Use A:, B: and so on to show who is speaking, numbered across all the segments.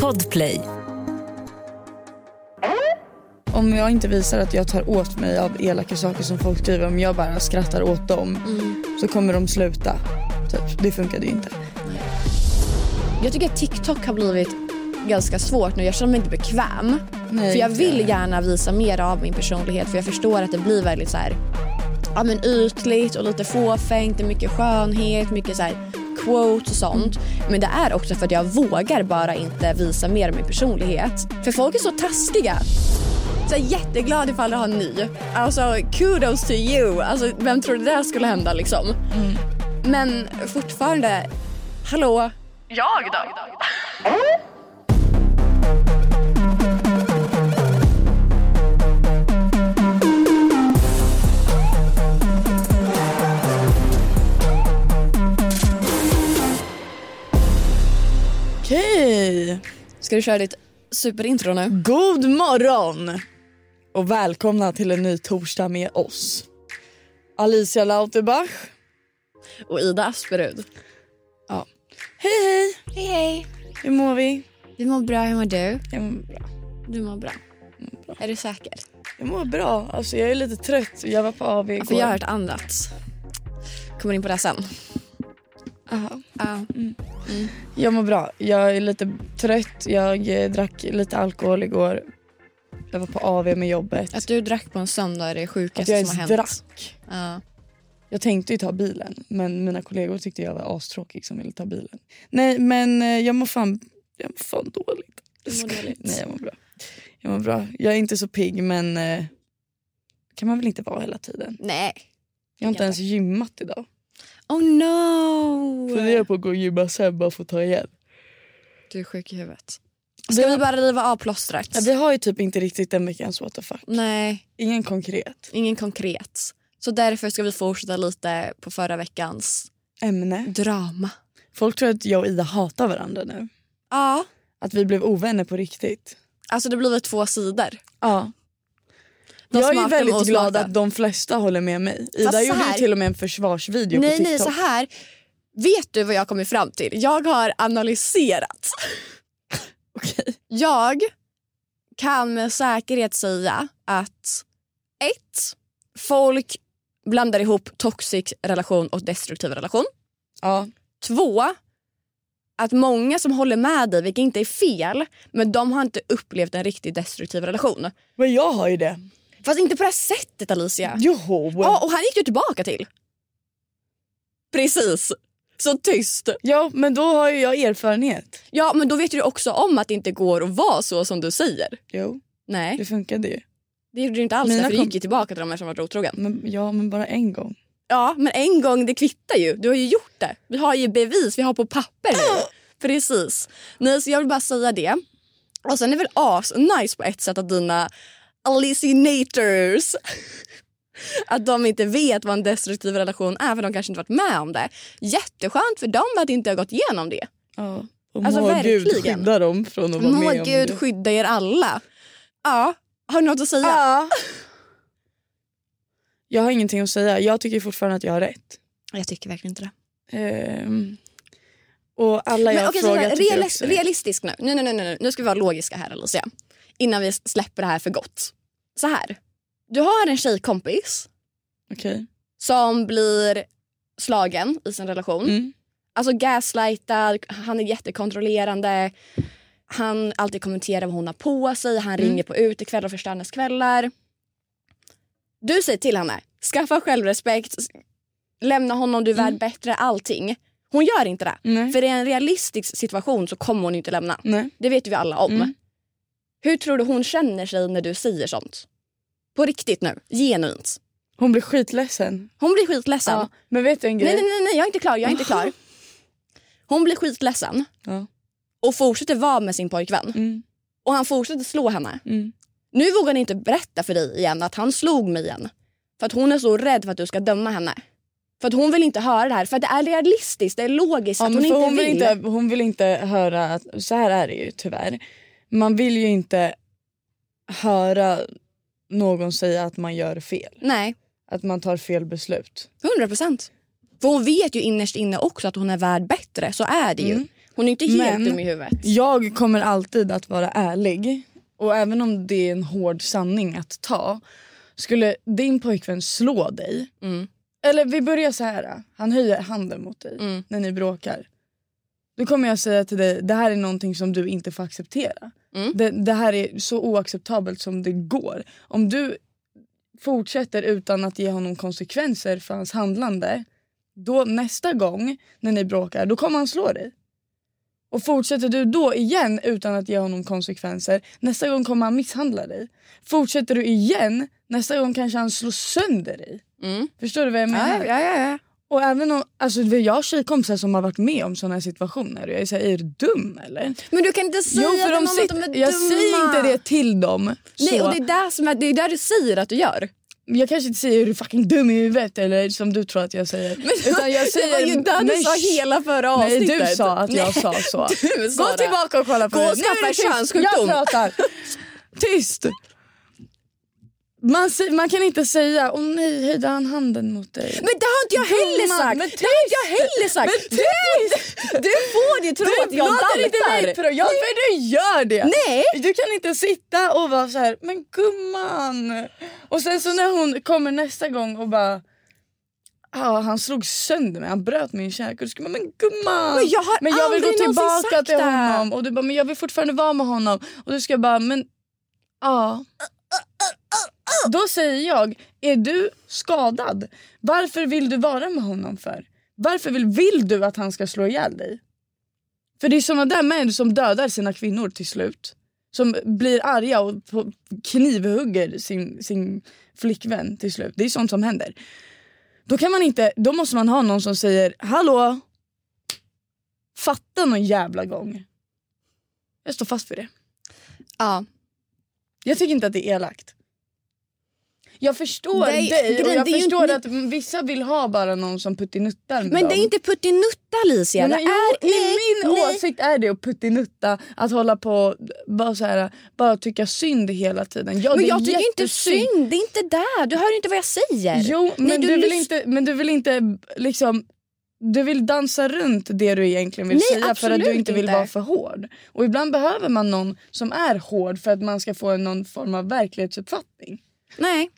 A: Podplay.
B: Om jag inte visar att jag tar åt mig av elaka saker som folk skriver, om jag bara skrattar åt dem så kommer de sluta. Typ. Det funkade ju inte.
C: Jag tycker att TikTok har blivit ganska svårt nu. Jag känner mig inte bekväm.
B: Nej,
C: för jag
B: inte
C: vill gärna visa mer av min personlighet för jag förstår att det blir väldigt så här, ja, men ytligt och lite fåfängt. Det är mycket skönhet, mycket så här quotes och sånt. Men det är också för att jag vågar bara inte visa mer av min personlighet. För folk är så taskiga. Så jag är jätteglad ifall du har en ny. Alltså kudos to you. Alltså vem trodde det där skulle hända liksom? Men fortfarande, hallå? Jag då?
B: Okej.
C: Ska du köra ditt superintro nu?
B: God morgon! Och välkomna till en ny torsdag med oss. Alicia Lauterbach.
C: Och Ida Asperud.
B: Ja. Hej hej!
C: Hej hej!
B: Hur mår vi?
C: Vi mår bra, hur mår du?
B: Jag mår bra.
C: Du mår bra. Är du säker?
B: Jag mår bra. Alltså jag är lite trött. Jag var på AV igår.
C: För jag har hört annat. Kommer in på det sen.
B: Aha.
C: Ja.
B: Jag mår bra. Jag är lite trött. Jag eh, drack lite alkohol igår. Jag var på AV med jobbet.
C: Att du drack på en söndag är det
B: Att
C: sjukaste
B: jag
C: som har
B: ens
C: hänt.
B: drack.
C: Ja.
B: Jag tänkte ju ta bilen men mina kollegor tyckte jag var astråkig som ville ta bilen. Nej men eh, jag mår fan, jag mår fan dåligt.
C: Du mår dåligt.
B: Nej jag mår bra. Jag mår bra. Jag är inte så pigg men eh, kan man väl inte vara hela tiden.
C: Nej.
B: Jag har inte
C: Jag
B: ens gymmat idag.
C: Oh no!
B: Funderar på att gå och gymma sen bara för att ta igen.
C: Du är sjuk i huvudet. Ska vi bara riva av plåstret?
B: Ja, vi har ju typ inte riktigt den veckans what the fuck.
C: Nej,
B: Ingen konkret
C: ingen konkret. Så därför ska vi fortsätta lite på förra veckans
B: ämne.
C: drama.
B: Folk tror att jag och Ida hatar varandra nu.
C: Ja,
B: Att vi blev ovänner på riktigt.
C: alltså det blir väl två sidor.
B: Ja. Jag är väldigt glad att de flesta håller med mig. Ida
C: Fast
B: gjorde ju till och med en försvarsvideo
C: Nej,
B: på TikTok.
C: nej, så här. Vet du vad jag kommit fram till? Jag har analyserat.
B: Okej.
C: Jag kan med säkerhet säga att ett, folk blandar ihop toxic relation och destruktiv relation.
B: Ja.
C: Två, att många som håller med dig, vilket inte är fel, men de har inte upplevt en riktigt destruktiv relation.
B: Men jag har ju det.
C: Fast inte på det här sättet Alicia.
B: Jo.
C: Ja, och han gick du tillbaka till. Precis. Så tyst.
B: Ja men då har ju jag erfarenhet.
C: Ja, men då vet du också om att det inte går att vara så som du säger.
B: Jo
C: Nej,
B: det funkade ju.
C: det gjorde du inte alls.
B: Mina
C: För du
B: kom-
C: gick ju tillbaka till de här som varit otrogen.
B: Men, ja men bara en gång.
C: Ja, men en gång det kvittar ju. Du har ju gjort det. Vi har ju bevis, vi har på papper nu. Precis. Nej, så jag vill bara säga det. Och sen är det väl as nice på ett sätt att dina Alicinators att de inte vet vad en destruktiv relation är för de kanske inte varit med om det. Jätteskönt för dem att inte ha gått igenom det.
B: Ja. Och
C: Alltså,
B: må Gud
C: verkligen.
B: skydda dem från att vara
C: Må
B: med om
C: Gud
B: det.
C: skydda er alla. Ja, har du något att säga?
B: Ja. Jag har ingenting att säga. Jag tycker fortfarande att jag har rätt.
C: Jag tycker verkligen inte det.
B: Ehm, och alla jag
C: Men så
B: frågat
C: här, realis- realistisk nu. Nu, nu, nu, nu. nu ska vi vara logiska här Alicia. Innan vi släpper det här för gott. Så här. Du har en tjejkompis
B: Okej.
C: som blir slagen i sin relation.
B: Mm.
C: Alltså gaslightad, han är jättekontrollerande. Han alltid kommenterar vad hon har på sig. Han
B: Mm.
C: ringer på utekvällar och förstör hennes kvällar. Du säger till henne, skaffa självrespekt, lämna honom, du är värd
B: Mm.
C: bättre, allting. Hon gör inte det.
B: Nej.
C: För i en realistisk situation så kommer hon inte lämna.
B: Nej.
C: Det vet vi alla om.
B: Mm.
C: Hur tror du hon känner sig när du säger sånt? På riktigt nu, genuint.
B: Hon blir skitledsen.
C: Hon blir skitledsen.
B: Ja. Men vet du en grej?
C: Nej, nej, nej, nej, jag är inte klar. Jag är inte klar. Hon blir skitledsen
B: Ja.
C: och fortsätter vara med sin pojkvän.
B: Mm.
C: Och han fortsätter slå henne.
B: Mm.
C: Nu vågar han inte berätta för dig igen att han slog mig igen. För att hon är så rädd för att du ska döma henne. För att hon vill inte höra det här. För att det är realistiskt, det är logiskt
B: Ja,
C: att hon
B: för
C: inte
B: hon,
C: vill.
B: vill inte, hon vill inte höra att, så här är det ju tyvärr. Man vill ju inte höra någon säga att man gör fel.
C: Nej,
B: Att man tar fel beslut.
C: 100 procent. För hon vet ju innerst inne också att hon är värd bättre. Så är det ju.
B: Mm.
C: Hon är inte helt
B: Men-
C: dum i huvudet.
B: Jag kommer alltid att vara ärlig. Och även om det är en hård sanning att ta. Skulle din pojkvän slå dig.
C: Mm.
B: Eller vi börjar så här. Han höjer handen mot dig
C: Mm.
B: när ni bråkar. Då kommer jag säga till dig, det här är någonting som du inte får acceptera.
C: Mm.
B: Det, det här är så oacceptabelt som det går. Om du fortsätter utan att ge honom konsekvenser för hans handlande. Då nästa gång när ni bråkar, då kommer han slå dig. Och fortsätter du då igen utan att ge honom konsekvenser, nästa gång kommer han misshandla dig. Fortsätter du igen, nästa gång kanske han slår sönder dig.
C: Mm.
B: Förstår du vad jag menar?
C: Ja, ja, ja.
B: Och även om, alltså jag har tjejkompisar som har varit med om såna här situationer och jag säger, är du dum eller?
C: Men du kan inte säga
B: Jo för
C: till någon att
B: sitter,
C: de är
B: jag
C: dumma.
B: säger inte det till dem.
C: Nej,
B: så.
C: och det är där, som är, det är där du säger att du gör.
B: Jag kanske inte säger är du fucking dum i huvudet eller som du tror att jag säger. Utan jag säger,
C: det var ju där du
B: nej,
C: sa hela förra
B: Nej
C: avsnittet.
B: du sa att jag
C: Nej,
B: sa så.
C: Du sa
B: Gå
C: det.
B: tillbaka och kolla på
C: Gå
B: det.
C: och
B: Nu är
C: skaffa en könssjukdom.
B: Jag pratar. Tyst! Man, man kan inte säga åh nej höjde han handen mot dig.
C: Men det har inte jag heller sagt!
B: men
C: Det har inte jag heller sagt!
B: Men
C: Du, du får ju tro att jag
B: låter inte mig
C: daltar.
B: pro- Ja för du gör det.
C: Nej!
B: Du kan inte sitta och vara så här, men gumman. Och sen så när hon kommer nästa gång och bara Ja, han slog sönder mig, han bröt min käke. Och du bara, men gumman!
C: Men jag har
B: men jag vill gå tillbaka till
C: det.
B: honom. Och du bara, men jag vill fortfarande vara med honom. Och du ska bara, men ja. Då säger jag, är du skadad? Varför vill du vara med honom för? Varför vill, vill du att han ska slå ihjäl dig? För det är såna där män som dödar sina kvinnor till slut. Som blir arga och knivhugger sin, sin flickvän till slut. Det är sånt som händer. Då, kan man inte, då måste man ha någon som säger hallå, fatta någon jävla gång. Jag står fast vid det.
C: Ja.
B: Jag tycker inte att det är elakt. Jag förstår
C: Det är-
B: dig och jag förstår
C: inte-
B: att vissa vill ha bara någon som puttinuttar med
C: Men
B: dem.
C: det är inte puttinutta Alicia.
B: Men,
C: Det
B: jo,
C: är,
B: I
C: nej,
B: min
C: nej.
B: åsikt är det att puttinutta, att hålla på bara så här, bara tycka synd hela tiden. Ja,
C: Men jag tycker inte synd. Det är inte där. Du hör inte vad jag säger.
B: Jo, men,
C: Nej,
B: du
C: du
B: vill inte, men du vill inte liksom du vill dansa runt det du egentligen vill
C: Nej,
B: säga för att du inte vill
C: inte.
B: vara för hård. Och ibland behöver man någon som är hård för att man ska få någon form av verklighetsuppfattning.
C: Nej.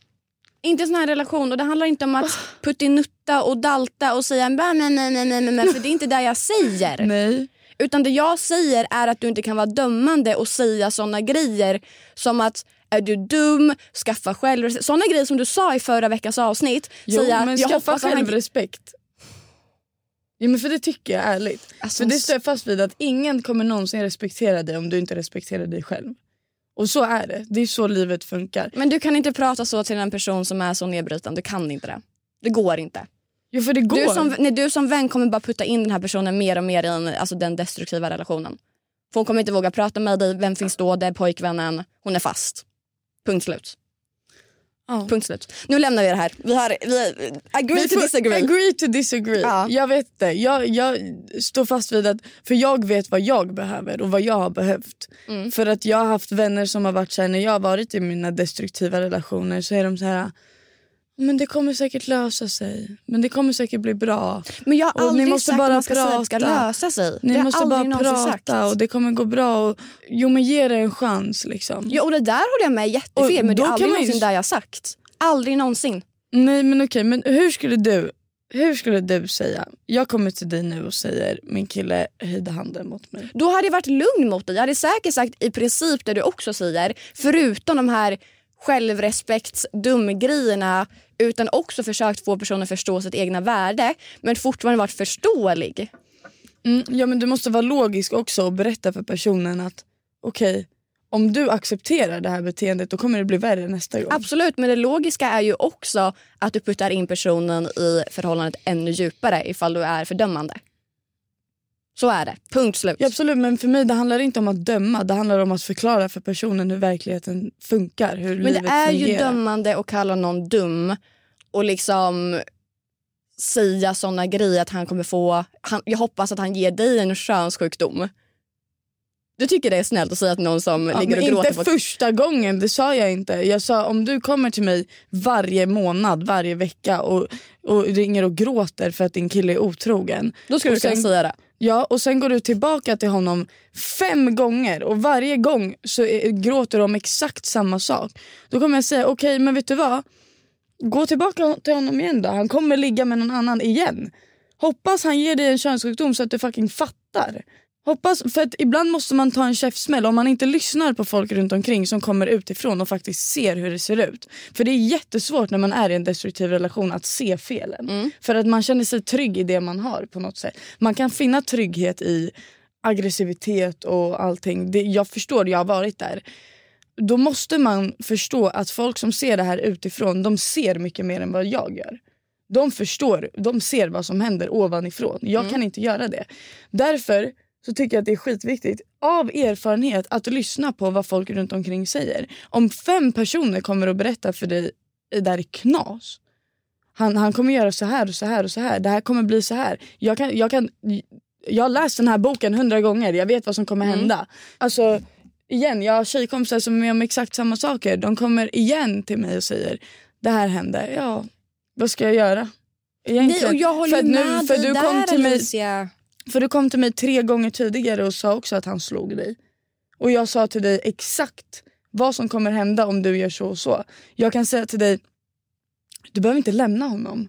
C: Inte en sån här relation. Och det handlar inte om att puttinutta och dalta och säga nej, nej, nej, nej, nej, för det är inte det jag säger.
B: Nej.
C: Utan det jag säger är att du inte kan vara dömande och säga såna grejer som att är du dum, skaffa själv... Såna grejer som du sa i förra veckans avsnitt.
B: Jo,
C: säga,
B: men
C: jag
B: skaffa självrespekt. Jo, men för det tycker jag är ärligt.
C: Alltså,
B: för det står jag fast vid att ingen kommer någonsin respektera dig om du inte respekterar dig själv. Och så är det. Det är så livet funkar.
C: Men du kan inte prata så till en person som är så nedbrytande. Du kan inte det. Det går inte.
B: Jo, för det går.
C: Du som, nej, du som vän kommer bara putta in den här personen mer och mer i en, alltså den destruktiva relationen. För hon kommer inte våga prata med dig. Vem finns då? Det är pojkvännen. Hon är fast. Punkt slut.
B: Ja.
C: Punkt slut. Nu lämnar vi det här. Vi har, vi, agree
B: Men
C: to disagree.
B: Agree to disagree.
C: Ja.
B: Jag vet det. Jag, jag står fast vid att, för jag vet vad jag behöver och vad jag har behövt.
C: Mm.
B: För att jag har haft vänner som har varit så här, när jag har varit i mina destruktiva relationer så är de så här men det kommer säkert lösa sig. Men det kommer säkert bli bra.
C: Men jag har
B: Och
C: aldrig
B: ni måste
C: sagt
B: bara
C: att man ska säga att det ska
B: prata.
C: lösa sig.
B: Ni måste bara
C: någonsin
B: prata
C: sagt.
B: och det kommer gå bra. Och, jo men ge det en chans liksom.
C: Ja, och det där håller jag med jättefel
B: Och
C: men det är aldrig
B: man ju-
C: någonsin där jag sagt. Aldrig någonsin.
B: Nej men okej, men hur skulle du hur skulle du säga? Jag kommer till dig nu och säger min kille höjde handen mot mig.
C: Då hade jag varit lugn mot dig. Jag hade säkert sagt i princip det du också säger. Förutom de här självrespekts-dumgrejerna utan också försökt få personen att förstå sitt egna värde men fortfarande varit förståelig.
B: Mm, ja men du måste vara logisk också och berätta för personen att okej, om du accepterar det här beteendet då kommer det bli värre nästa gång.
C: Absolut, men det logiska är ju också att du puttar in personen i förhållandet ännu djupare ifall du är fördömande. Så är det. Punkt slut.
B: Ja, absolut, men för mig det handlar inte om att döma. Det handlar om att förklara för personen hur verkligheten funkar. Hur
C: Men det är ju
B: fungerar.
C: dömande att kalla någon dum och liksom säga såna grejer att han kommer få... Han, jag hoppas att han ger dig en könssjukdom. Du tycker det är snällt att säga till någon som
B: Ja,
C: ligger och gråter
B: inte
C: på
B: första gången, det sa jag inte. Jag sa om du kommer till mig varje månad, varje vecka och, och ringer och gråter för att din kille är otrogen.
C: Då skulle du kunna säga det.
B: Ja, och sen går du tillbaka till honom fem gånger och varje gång så är, gråter du om exakt samma sak. Då kommer jag säga, okej men vet du vad? Gå tillbaka till honom igen då. Han kommer ligga med någon annan igen. Hoppas han ger dig en könssjukdom så att du fucking fattar. Hoppas, för att ibland måste man ta en käftsmäll om man inte lyssnar på folk runt omkring som kommer utifrån och faktiskt ser hur det ser ut. För det är jättesvårt när man är i en destruktiv relation att se felen. För att man känner sig trygg i det man har på något sätt. Man kan finna trygghet i aggressivitet och allting. Det, jag förstår, jag har varit där. Då måste man förstå att folk som ser det här utifrån, de ser mycket mer än vad jag gör. De förstår, de ser vad som händer ovanifrån. Jag kan inte göra det. Därför så tycker jag att det är skitviktigt av erfarenhet att lyssna på vad folk runt omkring säger. Om fem personer kommer att berätta för dig det där är knas. Han, han kommer göra så här och så här och så här. Det här kommer bli så här. Jag, kan, jag, kan, jag har läst den här boken hundra gånger. Jag vet vad som kommer hända. Alltså, igen, jag har tjejkompisar som är med om exakt samma saker. De kommer igen till mig och säger det här hände. Ja, vad ska jag göra?
C: Nej,
B: Egentligen.
C: och jag håller
B: för,
C: med
B: för
C: dig
B: du kom
C: där
B: till mig
C: Alicia.
B: För du kom till mig tre gånger tidigare och sa också att han slog dig. Och jag sa till dig exakt vad som kommer hända om du gör så och så. Jag kan säga till dig, du behöver inte lämna honom.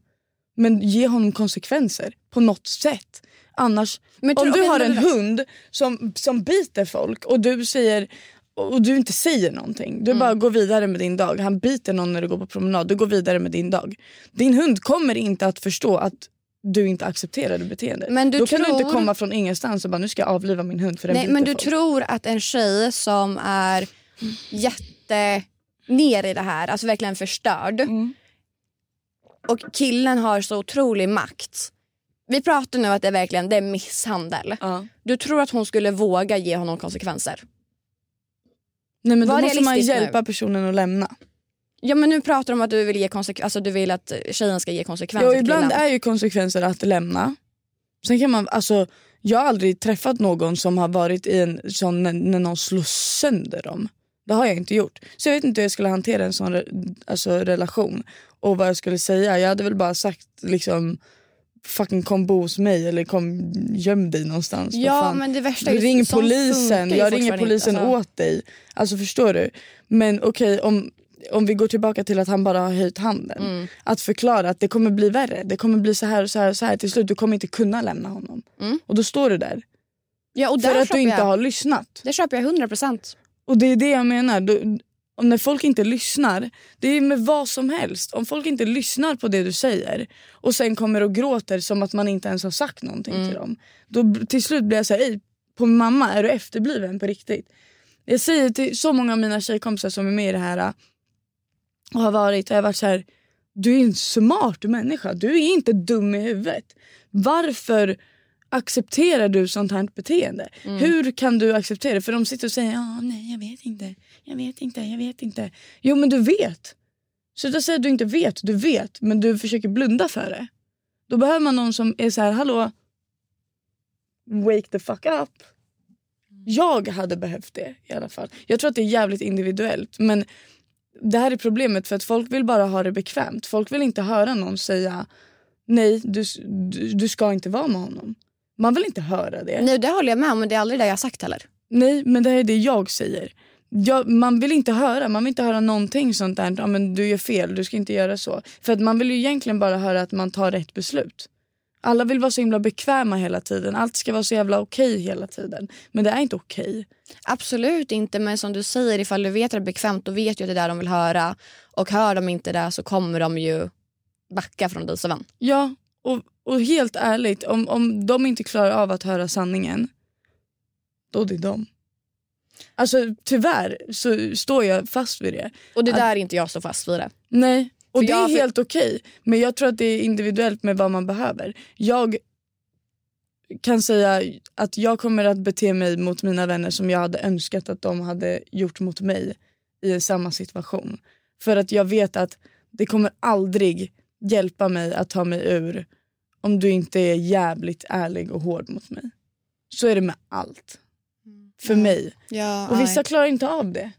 B: Men ge honom konsekvenser på något sätt. Annars,
C: Men
B: om du har en hund som, som biter folk och du säger och du inte säger någonting. Du
C: Mm.
B: bara går vidare med din dag. Han biter någon när du går på promenad. Du går vidare med din dag. Din hund kommer inte att förstå att du inte accepterar det beteendet.
C: Men du
B: Då kan du inte
C: tror-
B: komma från ingenstans och bara nu ska jag avliva min hund för den
C: Nej, men du
B: folk.
C: tror att en tjej som är jätte ner i det här, alltså verkligen förstörd
B: Mm.
C: och killen har så otrolig makt. Vi pratar nu att det är verkligen det är misshandel.
B: Ja.
C: Du tror att hon skulle våga ge honom konsekvenser?
B: Nej men då
C: Var
B: måste man
C: realistisk nu.
B: hjälpa personen att lämna.
C: Ja men nu pratar de om att du vill ge konsekvenser, alltså du vill att tjejen ska ge konsekvenser
B: Ja, ibland
C: killen.
B: är ju konsekvenser att lämna. Sen kan man, alltså, jag har aldrig träffat någon som har varit i en sån när, när någon slår sönder dem. Det har jag inte gjort. Så jag vet inte hur jag skulle hantera en sån re, alltså, relation. Och vad jag skulle säga. Jag hade väl bara sagt liksom fucking kom bo hos mig eller kom göm dig någonstans.
C: Ja men det värsta är
B: Ring polisen, jag ringer polisen
C: inte, alltså.
B: åt dig. Alltså förstår du? Men okej om, om vi går tillbaka till att han bara har höjt handen.
C: Mm.
B: Att förklara att det kommer bli värre. Det kommer bli så här och så här och så här. Till slut du kommer inte kunna lämna honom.
C: Mm.
B: Och då står du där.
C: Ja, och
B: För
C: där
B: att
C: köper
B: du inte
C: jag,
B: har lyssnat.
C: Det köper jag 100 procent.
B: Och det är det jag menar. Du, om när folk inte lyssnar, det är med vad som helst. Om folk inte lyssnar på det du säger och sen kommer och gråter som att man inte ens har sagt någonting
C: Mm.
B: till dem. Då till slut blir jag såhär, "Ey, på mamma är du efterbliven på riktigt? Jag säger till så många av mina tjejkompisar som är med i det här och har varit, och jag har varit så här, du är en smart människa, du är inte dum i huvudet. Varför accepterar du sånt här beteende? Hur kan du acceptera det? För de sitter och säger ja, nej jag vet inte, jag vet inte, jag vet inte. Jo men du vet. Sluta säga att du inte vet, du vet men du försöker blunda för det. Då behöver man någon som är så här, hallå, wake the fuck up. Jag hade behövt det i alla fall. Jag tror att det är jävligt individuellt men det här är problemet för att folk vill bara ha det bekvämt. Folk vill inte höra någon säga nej, du, du, du ska inte vara med honom. Man vill inte höra det.
C: Nej det håller jag med om men det är aldrig det jag har sagt heller.
B: Nej, men det här är det jag säger. Jag, man vill inte höra man vill inte höra någonting sånt där. Ja, men du gör fel, du ska inte göra så. För att man vill ju egentligen bara höra att man tar rätt beslut. Alla vill vara så himla bekväma hela tiden. Allt ska vara så jävla okej hela tiden. Men det är inte okej.
C: Absolut inte men som du säger ifall du vet att det är bekvämt då vet du att det är det de vill höra. Och hör de inte det så kommer de ju backa från dig som vän.
B: Ja, och, och helt ärligt, om, om de inte klarar av att höra sanningen, då är det de. Alltså tyvärr så står jag fast vid det.
C: Och det
B: Att-
C: där är inte jag så fast vid det.
B: Nej, och
C: För
B: det är
C: för-
B: helt okej. Men jag tror att det är individuellt med vad man behöver. Jag kan säga att jag kommer att bete mig mot mina vänner som jag hade önskat att de hade gjort mot mig i samma situation. För att jag vet att det kommer aldrig hjälpa mig att ta mig ur om du inte är jävligt ärlig och hård mot mig. Så är det med allt. för mig.
C: Ja,
B: Och vissa klarar inte av det.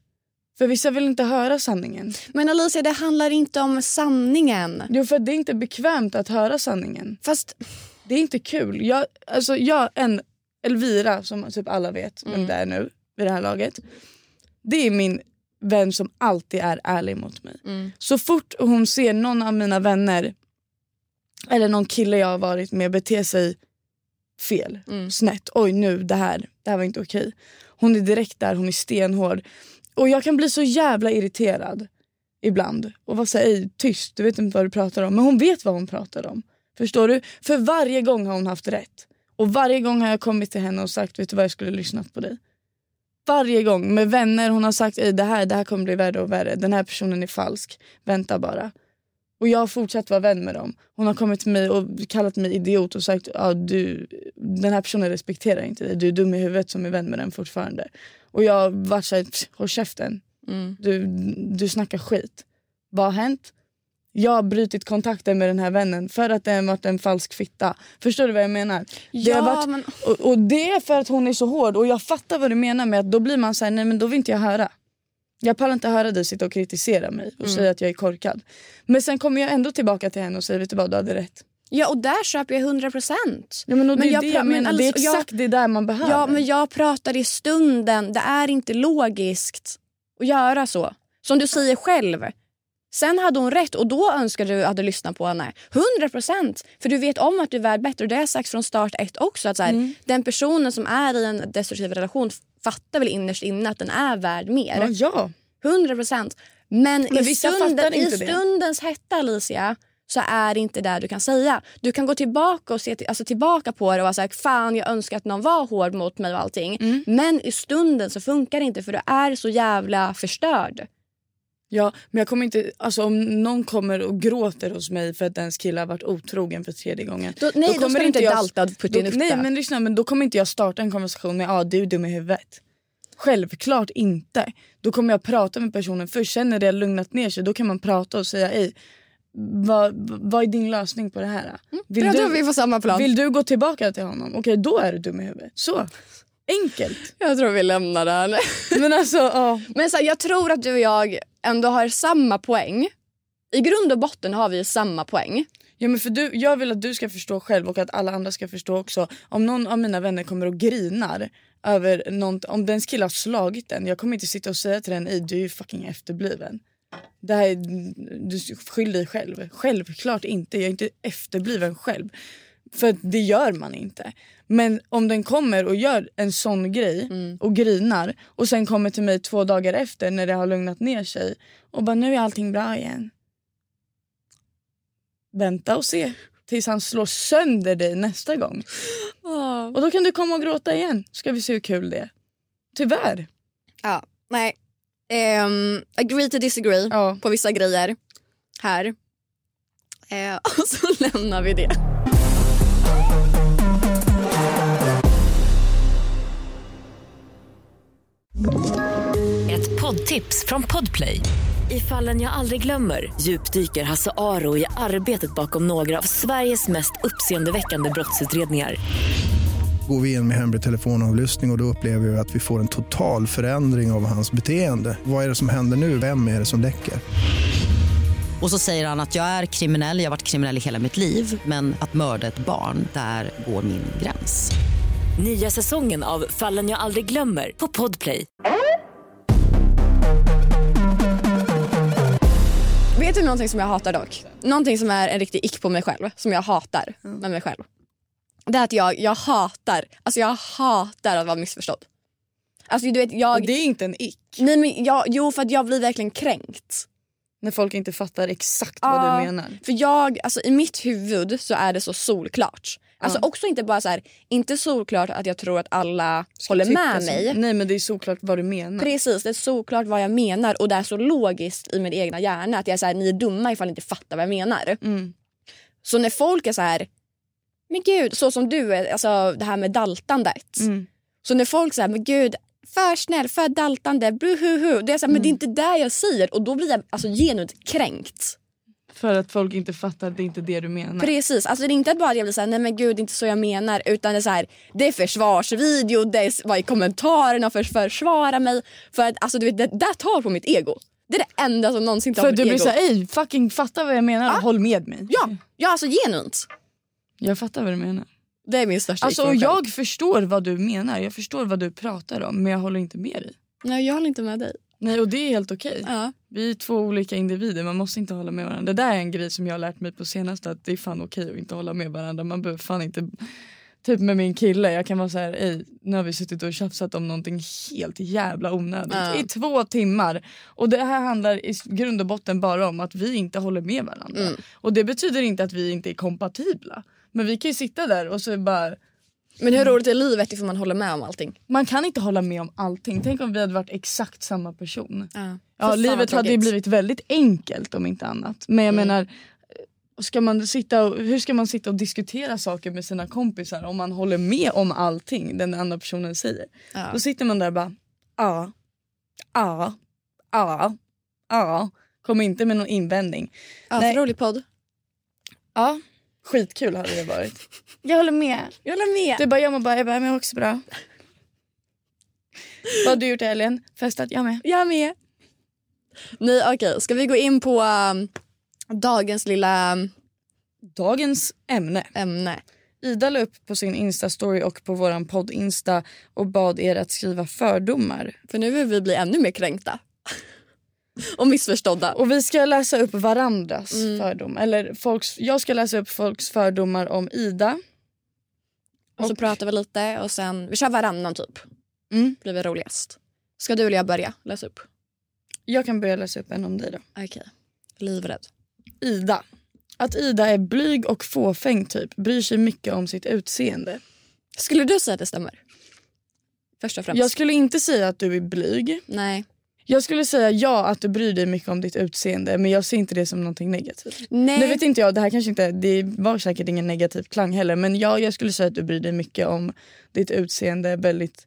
B: För vissa vill inte höra sanningen.
C: Men Alicia, det handlar inte om sanningen.
B: Jo, för det är inte bekvämt att höra sanningen.
C: Fast
B: Det är inte kul. Jag, alltså, jag en Elvira, som typ alla vet vem det är nu vid det här laget. Det är min vän som alltid är ärlig mot mig. Så fort hon ser någon av mina vänner eller någon kille jag har varit med bete sig fel, snett. Oj nu, det här, det här var inte okej. Hon är direkt där, hon är stenhård. Och jag kan bli så jävla irriterad ibland. Och vara såhär, tyst, du vet inte vad du pratar om. Men hon vet vad hon pratar om. Förstår du? För varje gång har hon haft rätt. Och varje gång har jag kommit till henne och sagt, vet du vad jag skulle lyssnat på dig. Varje gång med vänner hon har sagt, det här, det här kommer bli värre och värre. Den här personen är falsk. Vänta bara. Och jag har fortsatt vara vän med dem. Hon har kommit till mig och kallat mig idiot och sagt ah, du, den här personen respekterar inte dig. Du är dum i huvudet som är vän med den fortfarande. Och jag varit såhär, "Pff, håll käften. Du, du snackar skit. Vad har hänt? Jag har brutit kontakten med den här vännen för att det har varit en falsk fitta. Förstår du vad jag menar? det
C: Ja,
B: har varit,
C: men-
B: och, och det är för att hon är så hård och jag fattar vad du menar med att då blir man såhär, nej men då vill inte jag höra. Jag pallar inte höra dig sitta och kritisera mig och säga att jag är korkad. Men sen kommer jag ändå tillbaka till henne och säger, vet du vad du hade rätt.
C: Ja, och där köper jag 100 procent.
B: Ja, men det,
C: Men jag
B: det jag
C: men
B: menar. det är
C: alltså, jag-
B: exakt det där man behöver.
C: Ja, men jag pratar i stunden. Det är inte logiskt att göra så. Som du säger själv. Sen hade hon rätt och då önskade du att du lyssnat på henne. 100 procent. För du vet om att du är värd bättre. Och det har jag sagt från start ett också. Att så här,
B: Mm.
C: Den personen som är i en destruktiv relation fattar väl innerst inne att den är värd mer.
B: ja, ja.
C: 100 procent. Men,
B: Men
C: i, stunden, i stundens hetta, Alicia, så är det inte det du kan säga. Du kan gå tillbaka och se alltså tillbaka på det och vara såhär, fan jag önskar att någon var hård mot mig och allting.
B: Mm.
C: Men i stunden så funkar det inte för du är så jävla förstörd.
B: Ja, men jag kommer inte, alltså om någon kommer och gråter hos mig för att ens kille har varit otrogen för tredje gången.
C: Då- nej, då
B: kommer
C: ska du inte
B: jag-
C: dalta
B: då- Nej men lyssna, men då kommer inte jag starta en konversation med ah, du är dum i huvudet. Självklart inte. Då kommer jag prata med personen först, sen när det har lugnat ner sig då kan man prata och säga ej, vad, vad är din lösning på det här? Vill,
C: jag tror
B: du,
C: vi på samma plan.
B: vill du gå tillbaka till honom? Okej då är du dum i huvudet. Så. Enkelt.
C: Jag tror vi lämnar det här.
B: Men alltså ja.
C: Men så här, jag tror att du och jag ändå har samma poäng. I grund och botten har vi samma poäng.
B: Ja, men för du, jag vill att du ska förstå själv och att alla andra ska förstå också. Om någon av mina vänner kommer och grinar över något, om dens kille har slagit den. Jag kommer inte sitta och säga till den du är ju fucking efterbliven. Det här är, du skyll dig själv. Självklart inte. Jag är inte efterbliven själv. För det gör man inte. Men om den kommer och gör en sån grej och grinar och sen kommer till mig två dagar efter när det har lugnat ner sig och bara nu är allting bra igen. Vänta och se tills han slår sönder dig nästa gång. Och då kan du komma och gråta igen. Ska vi se hur kul det är. Tyvärr.
C: Ja, nej. Ehm, agree to disagree
B: Ja.
C: på vissa grejer här. Eh, och så lämnar vi det.
A: Ett poddtips från Podplay. I fallen jag aldrig glömmer djupdyker Hasse Aro i arbetet bakom några av Sveriges mest uppseendeväckande brottsutredningar.
D: Går vi in med hemlig telefonavlyssning och, och då upplever vi att vi får en total förändring av hans beteende. Vad är det som händer nu? Vem är det som läcker?
E: Och så säger han att jag är kriminell, jag har varit kriminell i hela mitt liv men att mörda ett barn, där går min gräns.
A: Nya säsongen av Fallen jag aldrig glömmer på Podplay.
C: Vet du någonting som jag hatar dock? Någonting som är en riktig ick på mig själv, som jag hatar med mig själv. Det är att jag, jag hatar, alltså jag hatar att vara missförstådd. Alltså du vet jag...
B: Och det är inte en ick.
C: Nej men jag, jo för att jag blir verkligen kränkt.
B: När folk inte fattar exakt vad
C: Ja,
B: du menar.
C: För jag, alltså i mitt huvud så är det så solklart. Alltså också inte bara så här, inte solklart att jag tror att alla håller
B: Tycka
C: med
B: så.
C: mig.
B: Nej men det är såklart vad du menar.
C: Precis, det är såklart vad jag menar och det är så logiskt i min egna hjärna att jag är så här, ni är dumma ifall ni inte fattar vad jag menar.
B: Mm.
C: Så när folk är så här, men gud, så som du är, alltså det här med daltandet.
B: Mm.
C: Så när folk säger, men gud, för snäll, för daltande, buhuhu. Det är så här, men det är inte det jag säger och då blir jag alltså genuint kränkt.
B: För att folk inte fattar att det är inte det du menar.
C: Precis, alltså det är inte bara att jag blir såhär, nej men gud det är inte så jag menar. Utan det är så här, det är försvarsvideo, det är vad i kommentarerna för att försvara mig. För att alltså du vet, det där tar på mitt ego. Det är det enda som någonsin tar
B: För
C: på mitt
B: du blir
C: ego.
B: såhär, ey fucking fatta vad jag menar och håll med mig.
C: Ja, ja alltså genuint.
B: Jag fattar vad du menar.
C: Det är min största
B: Alltså och jag förstår vad du menar, jag förstår vad du pratar om men jag håller inte med dig.
C: Nej jag håller inte med dig.
B: Nej och det är helt okej.
C: Ja.
B: Vi är två olika individer, man måste inte hålla med varandra. Det där är en grej som jag har lärt mig på senaste att det är fan okej att inte hålla med varandra. Man behöver fan inte Typ med min kille, jag kan vara så här, ej, nu har vi suttit och tjafsat om någonting helt jävla onödigt
C: Ja.
B: i två timmar. Och det här handlar i grund och botten bara om att vi inte håller med varandra.
C: Mm.
B: Och det betyder inte att vi inte är kompatibla. Men vi kan ju sitta där och så bara
C: Men hur roligt är livet ifall man håller med om allting?
B: man kan inte hålla med om allting. Tänk om vi hade varit exakt samma person.
C: Ja,
B: Ja, livet hade ju blivit väldigt enkelt om inte annat. Men jag
C: Mm.
B: menar, ska man sitta och, hur ska man sitta och diskutera saker med sina kompisar om man håller med om allting den andra personen säger?
C: Ja.
B: Då sitter man där och bara ja, ja, ja, ja. Kommer inte med någon invändning.
C: Ja,
B: Nej.
C: rolig podd.
B: Ja, skitkul hade det varit. Jag håller med.
C: Jag håller med.
B: Du bara, jag mår bra. Jag bara, jag mår också bra. Vad har du gjort i helgen? Festat? Jag med.
C: Jag med. Nej okej, ska vi gå in på um, dagens lilla um,
B: Dagens ämne.
C: ämne?
B: Ida la upp på sin Insta-story och på våran podd-Insta och bad er att skriva fördomar.
C: För nu vill vi bli ännu mer kränkta. Och missförstådda.
B: Och vi ska läsa upp varandras
C: Mm.
B: fördomar. Eller folks, jag ska läsa upp folks fördomar om Ida.
C: Och så pratar vi lite och sen, vi kör varannan typ.
B: Mm.
C: Blir vi roligast. Ska du eller jag börja läsa upp?
B: Jag kan börja läsa upp en om dig då.
C: Okej. Livrädd.
B: Ida. Att Ida är blyg och fåfäng typ. Bryr sig mycket om sitt utseende.
C: Skulle du säga att det stämmer? Först och främst.
B: Jag skulle inte säga att du är blyg.
C: Nej.
B: Jag skulle säga ja att du bryr dig mycket om ditt utseende men jag ser inte det som någonting negativt.
C: Nej.
B: Nu vet inte jag, det här kanske inte, det var säkert ingen negativ klang heller men ja, jag skulle säga att du bryr dig mycket om ditt utseende väldigt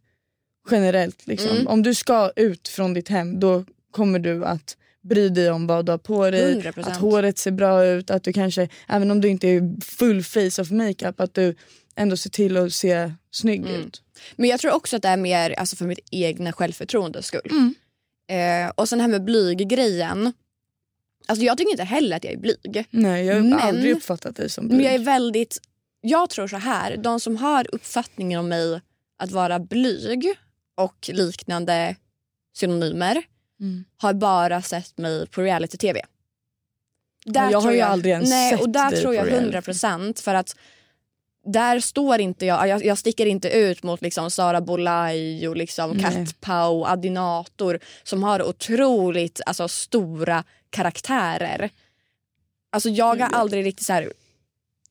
B: generellt. Liksom.
C: Mm.
B: Om du ska ut från ditt hem då kommer du att bry dig om vad du har på dig,
C: 100%.
B: att håret ser bra ut, att du kanske, även om du inte är full face of makeup, att du ändå ser till att se snygg
C: Mm.
B: ut.
C: Men jag tror också att det är mer alltså, för mitt egna självförtroendes skull.
B: Mm.
C: Eh, och sen det här med blyggrejen. Alltså jag tycker inte heller att jag är blyg.
B: Nej, jag har
C: Men-
B: aldrig uppfattat dig som blyg.
C: Men jag är väldigt... Jag tror så här, de som har uppfattningen om mig att vara blyg och liknande synonymer
B: Mm.
C: har bara sett mig på reality-tv. Där
B: Ja, jag har ju aldrig ens
C: nej,
B: sett
C: och där
B: dig
C: tror jag
B: reality.
C: 100 procent för att där står inte jag, jag, jag sticker inte ut mot liksom Sara Bolaj och liksom
B: Nej.
C: Kat Pau, Adinator som har otroligt alltså, stora karaktärer. Alltså jag har
B: ja.
C: aldrig riktigt så här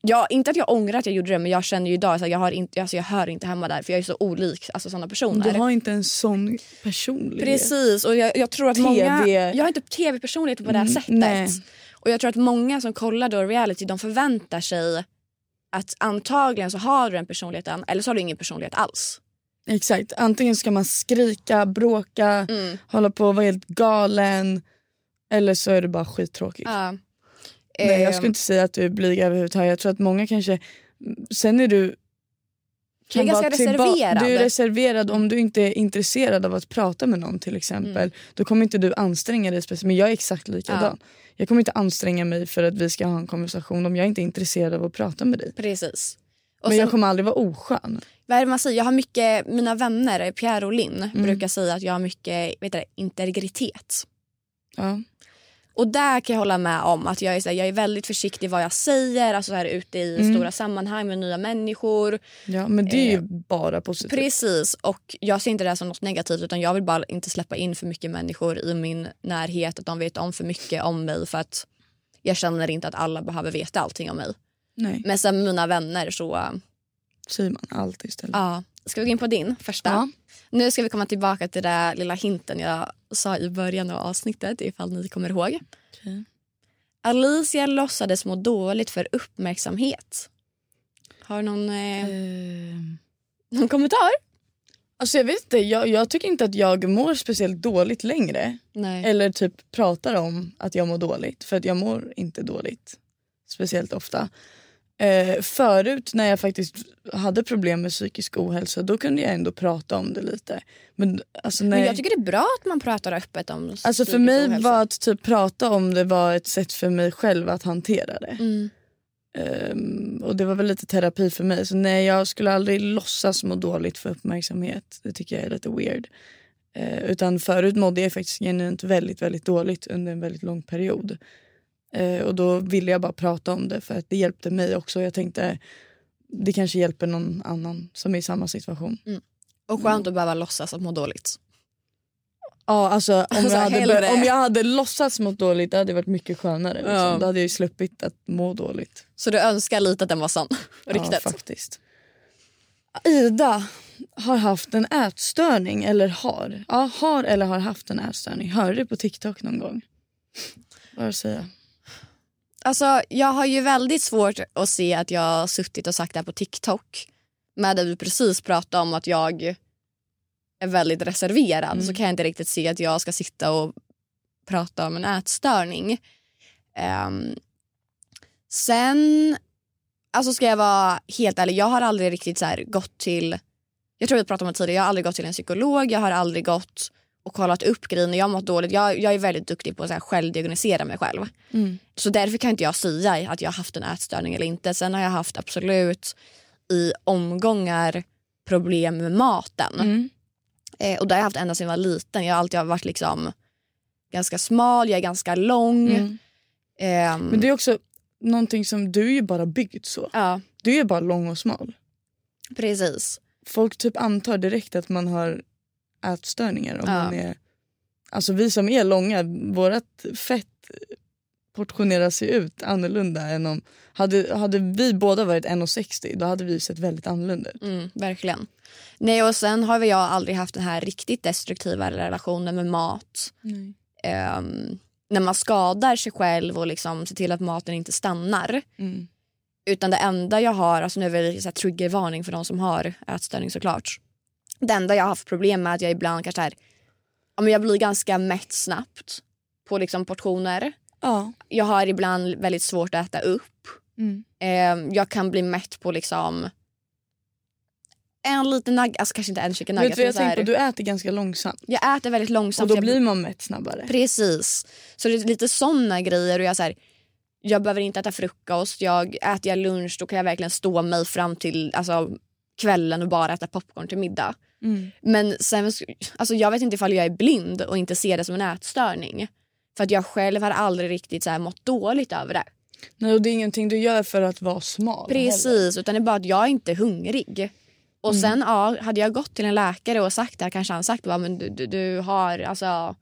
C: Ja, inte att jag ångrar att jag gjorde det men jag känner ju idag att jag, har inte, alltså jag hör inte hemma där för jag är så olik alltså, sådana personer.
B: Du har inte en sån personlighet.
C: Precis och jag, jag tror att många,
B: TV.
C: jag har inte tv-personlighet på det här
B: Mm,
C: sättet.
B: nej.
C: Och jag tror att många som kollar då reality de förväntar sig att antagligen så har du den personligheten eller så har du ingen personlighet alls.
B: Exakt. Antingen ska man skrika, bråka,
C: Mm.
B: hålla på och vara helt galen. Eller så är det bara skittråkigt.
C: Ja.
B: Nej, jag skulle inte säga att du är blyg överhuvudtaget. Jag tror att många kanske... Sen är du...
C: Jag är ganska
B: vara tillba-
C: reserverad.
B: Du är reserverad om du inte är intresserad av att prata med någon till exempel.
C: Mm.
B: Då kommer inte du anstränga dig speciellt. Men jag är exakt likadan. Jag kommer inte anstränga mig för att vi ska ha en konversation om jag inte är intresserad av att prata med dig.
C: Precis. Och
B: Men
C: sen,
B: jag kommer aldrig vara oskön.
C: vad är det man säger? Jag har mycket, mina vänner, Pierre och Linn,
B: Mm.
C: brukar säga att jag har mycket vet du, integritet.
B: Ja.
C: Och där kan jag hålla med om att jag är, så här, jag är väldigt försiktig vad jag säger, alltså så här, ute i
B: Mm.
C: stora sammanhang med nya människor.
B: ja, men det är ju
C: Eh,
B: bara positivt.
C: Precis, och jag ser inte det som något negativt utan jag vill bara inte släppa in för mycket människor i min närhet, att de vet om för mycket om mig för att jag känner inte att alla behöver veta allting om mig.
B: Nej,
C: Men sen mina vänner så, äh,
B: säger man alltid istället.
C: ja. Ska vi gå in på din första?
B: Ja.
C: Nu ska vi komma tillbaka till den lilla hinten jag sa i början av avsnittet ifall ni kommer ihåg.
B: Okej.
C: Alicia låtsades må dåligt för uppmärksamhet. Har du någon, eh,
B: Ehm,
C: någon kommentar?
B: Alltså jag vet inte, jag, jag tycker inte att jag mår speciellt dåligt längre.
C: Nej.
B: Eller typ pratar om att jag mår dåligt. För att jag mår inte dåligt. Speciellt ofta. Eh, förut när jag faktiskt hade problem med psykisk ohälsa då kunde jag ändå prata om det lite. Men, alltså, när,
C: Men jag tycker det är bra att man pratar öppet om
B: alltså, för mig
C: ohälsa.
B: var att typ prata om det var ett sätt för mig själv att hantera det.
C: Mm.
B: Ehm, och det var väl lite terapi för mig. Så nej, jag skulle aldrig låtsas må dåligt för uppmärksamhet. Det tycker jag är lite weird. Eh, utan förut mådde jag faktiskt genuint väldigt, väldigt dåligt under en väldigt lång period. Eh, och då ville jag bara prata om det för att det hjälpte mig också. Jag tänkte det kanske hjälper någon annan som är i samma situation.
C: Och skönt att behöva låtsas att må dåligt.
B: Ja, alltså, om,
C: Alltså,
B: jag hade,
C: hellre.
B: om jag hade låtsats må dåligt det hade varit mycket skönare. Liksom.
C: Ja.
B: Då hade jag ju sluppit att må dåligt.
C: Så du önskar lite att den var sann?
B: Ja, faktiskt. Ida har haft en ätstörning, eller har. Ja, har eller har haft en ätstörning. Hörde du på TikTok någon gång? Bara säga.
C: Alltså, jag har ju väldigt svårt att se att jag har suttit och sagt det här på TikTok. Men där vi precis pratade om att jag är väldigt reserverad
B: Mm.
C: så kan jag inte riktigt se att jag ska sitta och prata om en ätstörning. Ehm, sen, alltså ska jag vara helt ärlig, jag har aldrig riktigt så här gått till, jag tror vi pratade om det tidigare, jag har aldrig gått till en psykolog, jag har aldrig gått och kollat upp grejer när jag mått dåligt. Jag, jag är väldigt duktig på att så här självdiagnosera mig själv. Så därför kan inte jag säga att jag har haft en ätstörning eller inte. Sen har jag haft absolut i omgångar problem med maten.
B: Mm.
C: Eh, och det har jag haft ända sedan jag var liten. Jag har alltid varit liksom ganska smal, jag är ganska lång.
B: Mm.
C: Ehm,
B: Men det är också någonting som du är ju bara byggd så.
C: Ja,
B: Du är bara lång och smal.
C: precis.
B: Folk typ antar direkt att man har ätstörningar. Om
C: Ja.
B: man är, alltså vi som är långa, vårt fett portioneras ju ut annorlunda än om... Hade, hade vi båda varit 1,60 då hade vi sett väldigt annorlunda ut.
C: Mm, verkligen. Nej, och sen har väl jag aldrig haft den här riktigt destruktiva relationen med mat. Ehm, när man skadar sig själv och liksom ser till att maten inte stannar.
B: Mm.
C: Utan det enda jag har, alltså nu är det så här triggervarning för de som har ätstörning såklart. Det enda jag har haft problem med är att jag ibland kanske är, ja, men jag blir ganska mätt snabbt på liksom portioner.
B: Ja.
C: Jag har ibland väldigt svårt att äta upp.
B: Mm.
C: Eh, jag kan bli mätt på liksom en liten nugget, alltså kanske inte en chicken
B: Vet
C: nugget.
B: du, vad
C: men
B: jag på, du äter ganska långsamt.
C: jag äter väldigt långsamt.
B: Och då blir man mätt snabbare.
C: Precis. Så det är lite såna grejer. Och jag, så här, jag behöver inte äta frukost. Jag, äter jag lunch då kan jag verkligen stå mig fram till alltså, kvällen och bara äta popcorn till middag.
B: Mm.
C: Men sen, alltså, jag vet inte ifall jag är blind och inte ser det som en ätstörning. För att jag själv har aldrig riktigt så här, mått dåligt över det.
B: Nej, och det är ingenting du gör för att vara smal. heller.
C: Precis, utan det är bara att jag inte är hungrig. Och
B: Mm.
C: sen ja, hade jag gått till en läkare och sagt det här kanske han sagt bara, men du, du, du har alltså,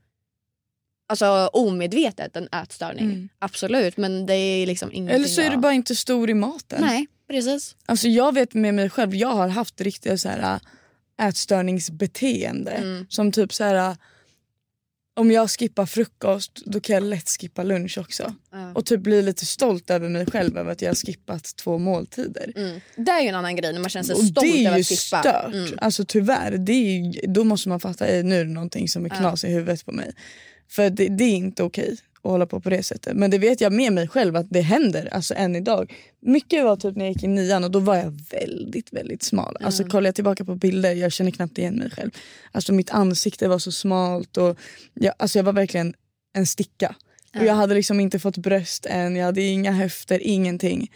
C: alltså omedvetet en ätstörning.
B: Mm.
C: Absolut, men det är liksom ingenting
B: Eller så är
C: jag...
B: du bara inte stor i maten.
C: Nej, precis.
B: Alltså jag vet med mig själv, jag har haft riktiga så här ätstörningsbeteende.
C: Mm.
B: Som typ så här äh, om jag skippar frukost då kan jag lätt skippa lunch också.
C: Ja.
B: Och typ bli lite stolt över mig själv över att jag har skippat två måltider.
C: Mm. Det är ju en annan grej när man känner sig
B: Och
C: stolt
B: det är
C: över
B: ju
C: att skippa.
B: stört.
C: Mm.
B: Alltså tyvärr, det är ju, då måste man fatta att nu är det någonting som är knas i huvudet på mig. För det, det är inte okej att hålla på på det sättet. Men det vet jag med mig själv att det händer alltså än idag. Mycket var typ när jag gick i nian och då var jag väldigt väldigt smal. Alltså kollar jag tillbaka på bilder, jag känner knappt igen mig själv. Alltså mitt ansikte var så smalt och jag, alltså jag var verkligen en sticka. Och jag hade liksom inte fått bröst än, jag hade inga höfter, ingenting.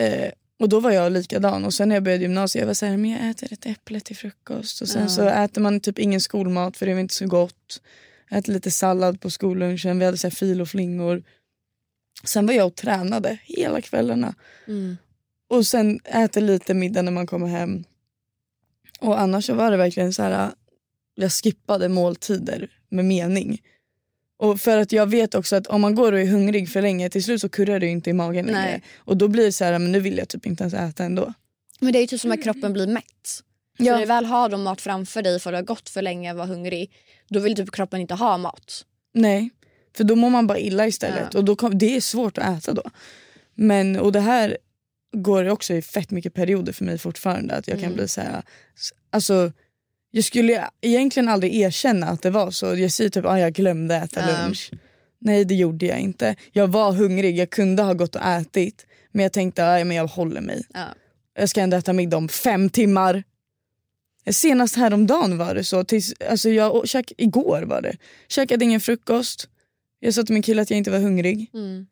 B: Eh, och då var jag likadan. Och sen när jag började gymnasiet jag var så här, men jag äter ett äpple till frukost. Och sen så äter man typ ingen skolmat för det är inte så gott. Jag äter lite sallad på skollunchen, vi hade så här fil och flingor. Sen var jag och tränade hela kvällarna.
C: Mm.
B: Och sen äter lite middag när man kommer hem. Och annars så var det verkligen så här, jag skippade måltider med mening. Och för att jag vet också att om man går och är hungrig för länge till slut så kurrar det inte i magen längre.
C: Nej.
B: Och då blir det så här, men nu vill jag typ inte ens äta ändå.
C: Men det är ju typ som att kroppen blir mätt. Så
B: Ja.
C: när du väl har de mat framför dig för att du har gått för länge och var hungrig, då vill typ kroppen inte ha mat.
B: Nej, för då mår man bara illa istället.
C: Ja.
B: Och då kom, det är svårt att äta då. Men, och det här går också i fett mycket perioder för mig fortfarande. Att jag kan
C: Mm.
B: bli så här, alltså Jag skulle egentligen aldrig erkänna att det var så. Jag säger typ att ah, jag glömde äta
C: Ja.
B: lunch. Nej det gjorde jag inte. Jag var hungrig, jag kunde ha gått och ätit. Men jag tänkte att men jag håller mig.
C: Ja.
B: Jag ska ändå äta middag om fem timmar. Senast häromdagen var det så. Tills, alltså jag, käk, igår var det. Käkade ingen frukost. Jag sa till min kille att jag inte var hungrig.
C: Mm.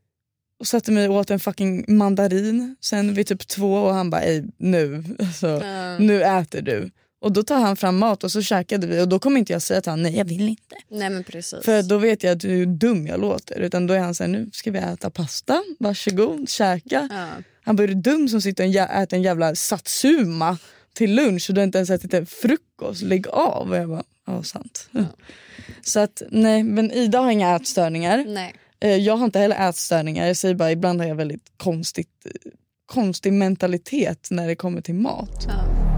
B: Och satte mig och åt en fucking mandarin. Sen vid typ två och han bara "Ey, nu, alltså,
C: Ja.
B: nu äter du. Och då tar han fram mat och så käkade vi och då kommer inte jag säga till honom nej jag vill inte.
C: Nej men precis.
B: För då vet jag att hur dum jag låter. Utan då är han såhär nu ska vi äta pasta, varsågod käka.
C: ja.
B: Han bara är du dum som sitter och äter en jävla satsuma till lunch och du har inte ens ätit en frukost, lägg av. Och jag bara ja sant. Så att nej men Ida har inga ätstörningar.
C: Nej.
B: Eh, Jag har inte heller ätstörningar. Jag säger bara ibland har jag väldigt konstigt, eh, konstig mentalitet när det kommer till mat.
C: Ja.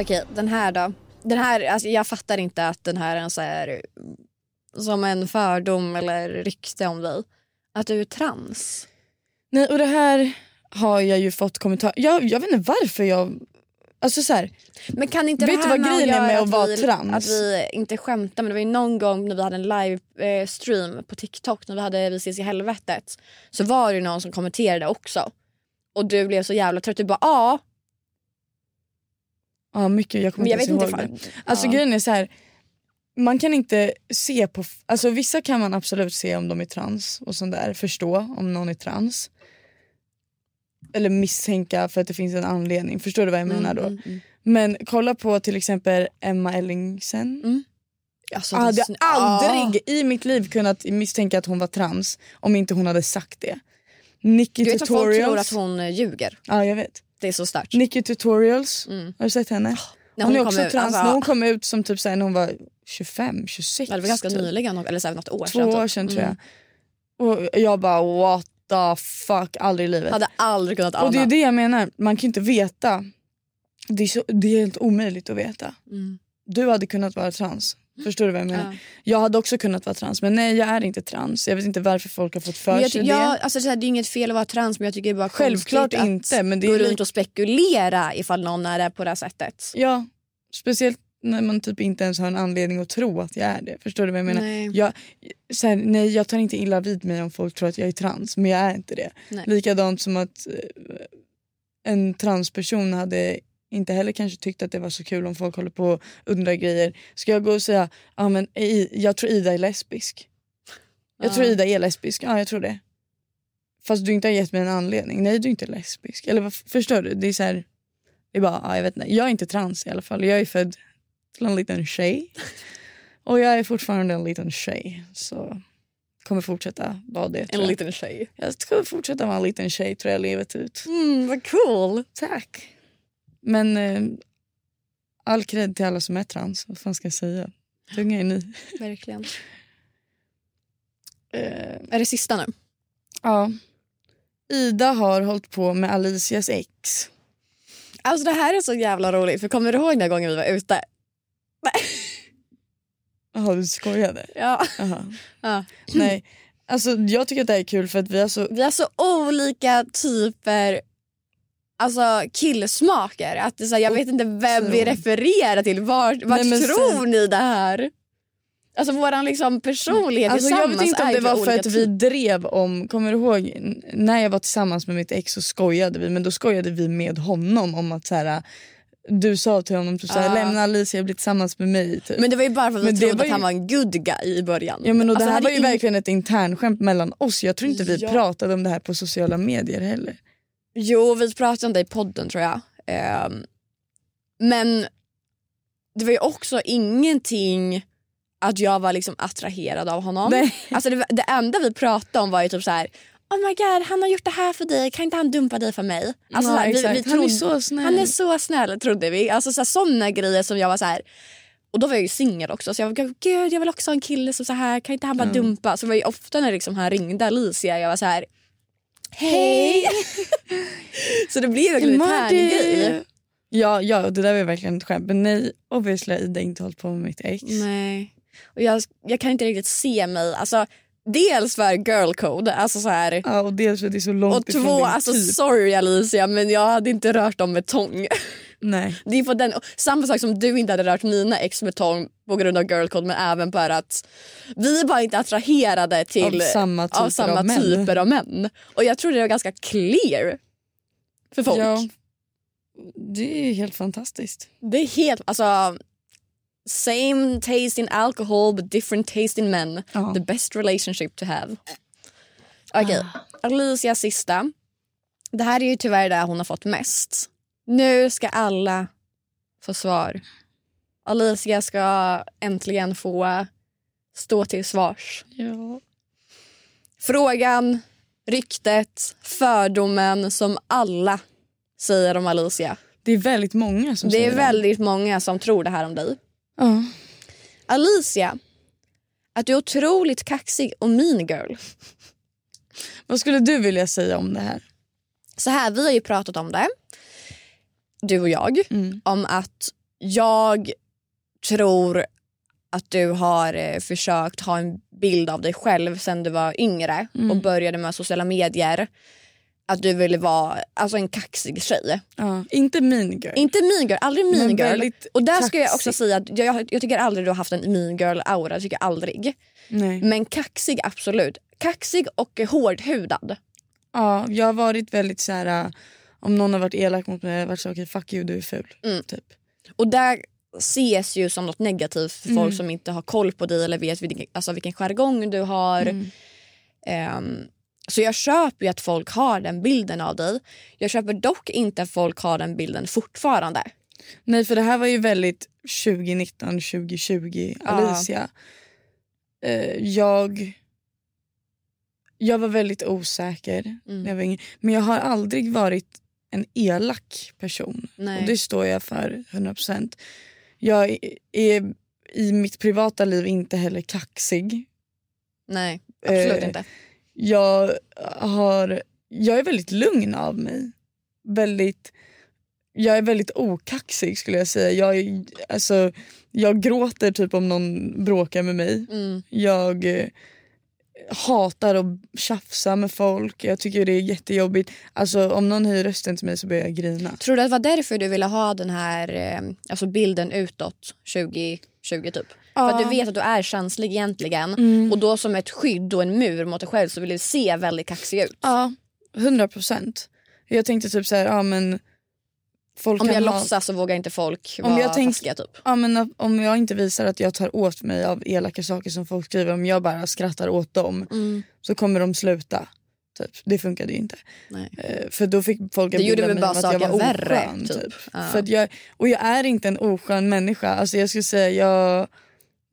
C: Okej, den här då. Den här, alltså, jag fattar inte att den här är en så här, som en fördom eller rykte om dig. Att du är trans.
B: Nej och det här har jag ju fått kommentarer. Jag, jag vet inte varför jag... Alltså så här,
C: Men kan inte
B: Vet
C: det
B: du vad grejen är med att vara
C: vi,
B: trans?
C: Att vi inte skämtar men det var ju någon gång när vi hade en livestream på TikTok när vi hade Vi ses i helvetet. Så var det någon som kommenterade också. Och du blev så jävla trött. Du bara ja.
B: Ja mycket, jag kommer
C: Men vet
B: inte
C: inte.
B: ens ihåg
C: Fan.
B: det. Alltså
C: ja.
B: grejen är så här. Man kan inte se på... Alltså vissa kan man absolut se om de är trans och sånt där. Förstå om någon är trans. Eller misstänka för att det finns en anledning. Förstår du vad jag menar då?
C: Mm, mm, mm.
B: Men kolla på till exempel Emma Ellingsen.
C: Alltså,
B: Jag hade
C: det-
B: aldrig
C: Ja.
B: i mitt liv kunnat misstänka att hon var trans om inte hon hade sagt det. Nicky
C: Du vet att folk tror att hon eh, ljuger.
B: Ja jag vet.
C: Det är så starkt.
B: Nicky Tutorials.
C: Mm.
B: Har du sett henne?
C: När
B: hon, är också
C: ut,
B: trans.
C: alltså,
B: när hon kom ut som typ såhär, när hon var 25, 26.
C: Ja, det var ganska
B: typ.
C: nyligen, eller så här, något år
B: Två
C: sedan. typ.
B: år sedan tror jag.
C: Mm.
B: Och jag bara what the fuck, aldrig i livet.
C: Hade aldrig kunnat ana.
B: Och det är det jag menar, man kan inte veta. Det är, så, det är helt omöjligt att veta.
C: Mm.
B: Du hade kunnat vara trans. Förstår du vad jag menar?
C: Ja.
B: Jag hade också kunnat vara trans men nej jag är inte trans. Jag vet inte varför folk har fått för
C: jag,
B: sig det.
C: ja, alltså, så här, det är inget fel att vara trans men jag tycker det är bara
B: Självklart inte,
C: att
B: men det är
C: gå runt och spekulera ifall någon är det på det här sättet.
B: Ja, speciellt när man typ inte ens har en anledning att tro att jag är det. Förstår du vad jag menar?
C: Nej.
B: Jag, så här, nej, jag tar inte illa vid mig om folk tror att jag är trans men jag är inte det.
C: Nej.
B: Likadant som att eh, en transperson hade inte heller kanske tyckt att det var så kul om folk håller på och undrar grejer. Ska jag gå och säga ah, men, jag tror Ida är lesbisk? Jag
C: Ja.
B: tror Ida är lesbisk, ja jag tror det. Fast du inte har gett mig en anledning. Nej du är inte lesbisk. Eller förstår du? Det är så här, det är bara, ja, jag vet inte. Jag är inte trans i alla fall. Jag är född till en liten tjej. Och jag är fortfarande en liten tjej. Så kommer fortsätta vara det.
C: En liten tjej.
B: Jag ska fortsätta vara en liten tjej tror jag livet ut.
C: Mm, vad cool.
B: Tack. Men eh, all cred till alla som är trans. Vad fan ska jag säga? Tunga är ni.
C: Verkligen.
B: Eh,
C: Är det sista nu?
B: ja. Ida har hållit på med Alicias ex.
C: Alltså det här är så jävla roligt för kommer du ihåg den gången vi var ute?
B: Jaha, du skojade?
C: Ja. Ja.
B: Nej. Alltså, jag tycker att det här är kul för att vi har så...
C: Vi har så olika typer alltså killsmaker. Att det så här, jag vet inte vem vi refererar till. Vart, vart
B: Nej,
C: tror
B: sen-
C: ni det här? Alltså våran liksom personlighet
B: Alltså, jag vet inte om det var för att vi drev om, kommer du ihåg när jag var tillsammans med mitt ex så skojade vi men då skojade vi med honom om att så här, du sa till honom typ, så här,
C: Ja.
B: lämna Alicia och bli tillsammans med mig. Typ.
C: Men det var ju bara för att vi trodde att han
B: ju-
C: var en good guy i början.
B: Ja men och
C: Alltså,
B: det här var ju
C: ing-
B: verkligen ett internskämt mellan oss. Jag tror inte vi
C: Ja.
B: pratade om det här på sociala medier heller.
C: Jo, vi pratade om det i podden tror jag. Ehm, men det var ju också ingenting att jag var liksom attraherad av honom.
B: Nej.
C: Alltså det, det enda vi pratade om var ju typ så här. Oh my god, han har gjort det här för dig. Kan inte han dumpa dig för mig? Alltså,
B: Ja,
C: så här,
B: exakt. Han är så snäll.
C: Han är så snäll trodde vi. Alltså så här, såna grejer som jag var så här. Och då var jag ju singel också så jag var gud jag vill också ha en kille som så här kan inte han bara dumpa? Så det var ju ofta när liksom han ringde Alicia jag var så här. Hej! så det blev verkligen en tärninggrej.
B: Ja, ja, det där var verkligen ett skämt. Men nej, obviously har Ida inte hållit på med mitt ex.
C: Nej. Och jag, jag kan inte riktigt se mig. Alltså, dels för girl code. Alltså så här,
B: Ja, och dels för att det är så långt
C: och
B: ifrån
C: två, alltså
B: typ.
C: sorry Alicia men jag hade inte rört dem med tång.
B: Nej.
C: Det är på den, samma sak som du inte hade rört mina ex med tång på grund av girl code men även för att vi är bara inte attraherade till
B: Av samma typer
C: av, samma
B: av män.
C: typer av män. Och jag tror det var ganska clear för folk.
B: Ja, det är helt fantastiskt.
C: Det är helt, alltså same taste in alcohol but different taste in men.
B: Ja.
C: The best relationship to have. Okej, Alicia sista. Det här är ju tyvärr det hon har fått mest. Nu ska alla få svar. Alicia ska äntligen få stå till svars.
B: Ja.
C: Frågan, ryktet, fördomen som alla säger om Alicia.
B: Det är väldigt många som
C: Det
B: säger
C: är väldigt många som tror det här om dig.
B: Ja.
C: Alicia, att du är otroligt kaxig och mean girl.
B: Vad skulle du vilja säga om det här?
C: Så här, vi har ju pratat om det, du och jag,
B: Mm.
C: om att jag tror att du har eh, försökt ha en bild av dig själv sen du var yngre
B: Mm.
C: och började med sociala medier. Att du ville vara alltså en kaxig tjej.
B: Ja. Inte mean girl.
C: Inte mean girl, aldrig mean
B: Men
C: girl. Och där ska jag också
B: kaxig.
C: säga att jag, jag tycker aldrig du har haft en mean girl aura, tycker aldrig.
B: Nej.
C: Men kaxig absolut. Kaxig och hårdhudad.
B: Ja, jag har varit väldigt så här. äh, Om någon har varit elak mot mig har jag varit så okej fuck you du är ful.
C: Mm.
B: Typ.
C: Och där ses ju som något negativt för
B: Mm.
C: folk som inte har koll på dig eller vet vilken, alltså vilken jargong du har.
B: Mm.
C: Ehm, så jag köper ju att folk har den bilden av dig. Jag köper dock inte att folk har den bilden fortfarande.
B: Nej för det här var ju väldigt 2019, 2020
C: Ja.
B: Alicia. Eh, jag, jag var väldigt osäker
C: Mm.
B: jag var yngre. Men jag har aldrig varit en elak person.
C: Nej.
B: Och det står jag för 100%. Jag är- i mitt privata liv inte heller kaxig.
C: Nej, absolut
B: Eh,
C: inte.
B: Jag, har, jag är väldigt lugn av mig. Väldigt, jag är väldigt okaxig skulle jag säga. Jag, är, alltså, jag gråter typ om någon bråkar med mig.
C: Mm.
B: Jag eh, hatar att tjafsa med folk. Jag tycker det är jättejobbigt. Alltså, om någon höjer rösten till mig så börjar jag grina.
C: Tror du att det var därför du ville ha den här eh, alltså bilden utåt 2020 typ? För att du vet att du är känslig egentligen
B: Mm.
C: och då som ett skydd och en mur mot dig själv så vill du se väldigt kaxig ut.
B: Ja, 100 procent. Jag tänkte typ så här, ja men... Folk
C: Om jag
B: ha-
C: låtsas så vågar inte folk
B: Om
C: vara
B: jag tänk-
C: taskiga typ.
B: Ja, men om jag inte visar att jag tar åt mig av elaka saker som folk skriver, om jag bara skrattar åt dem
C: Mm.
B: så kommer de sluta. Typ. Det funkade ju inte.
C: Nej.
B: Eh, för då fick folk en bild av mig
C: bara
B: att jag
C: saken
B: var
C: värre,
B: oskön.
C: typ.
B: Typ.
C: Ja.
B: För jag, och jag är inte en oskön människa. Alltså jag skulle säga jag,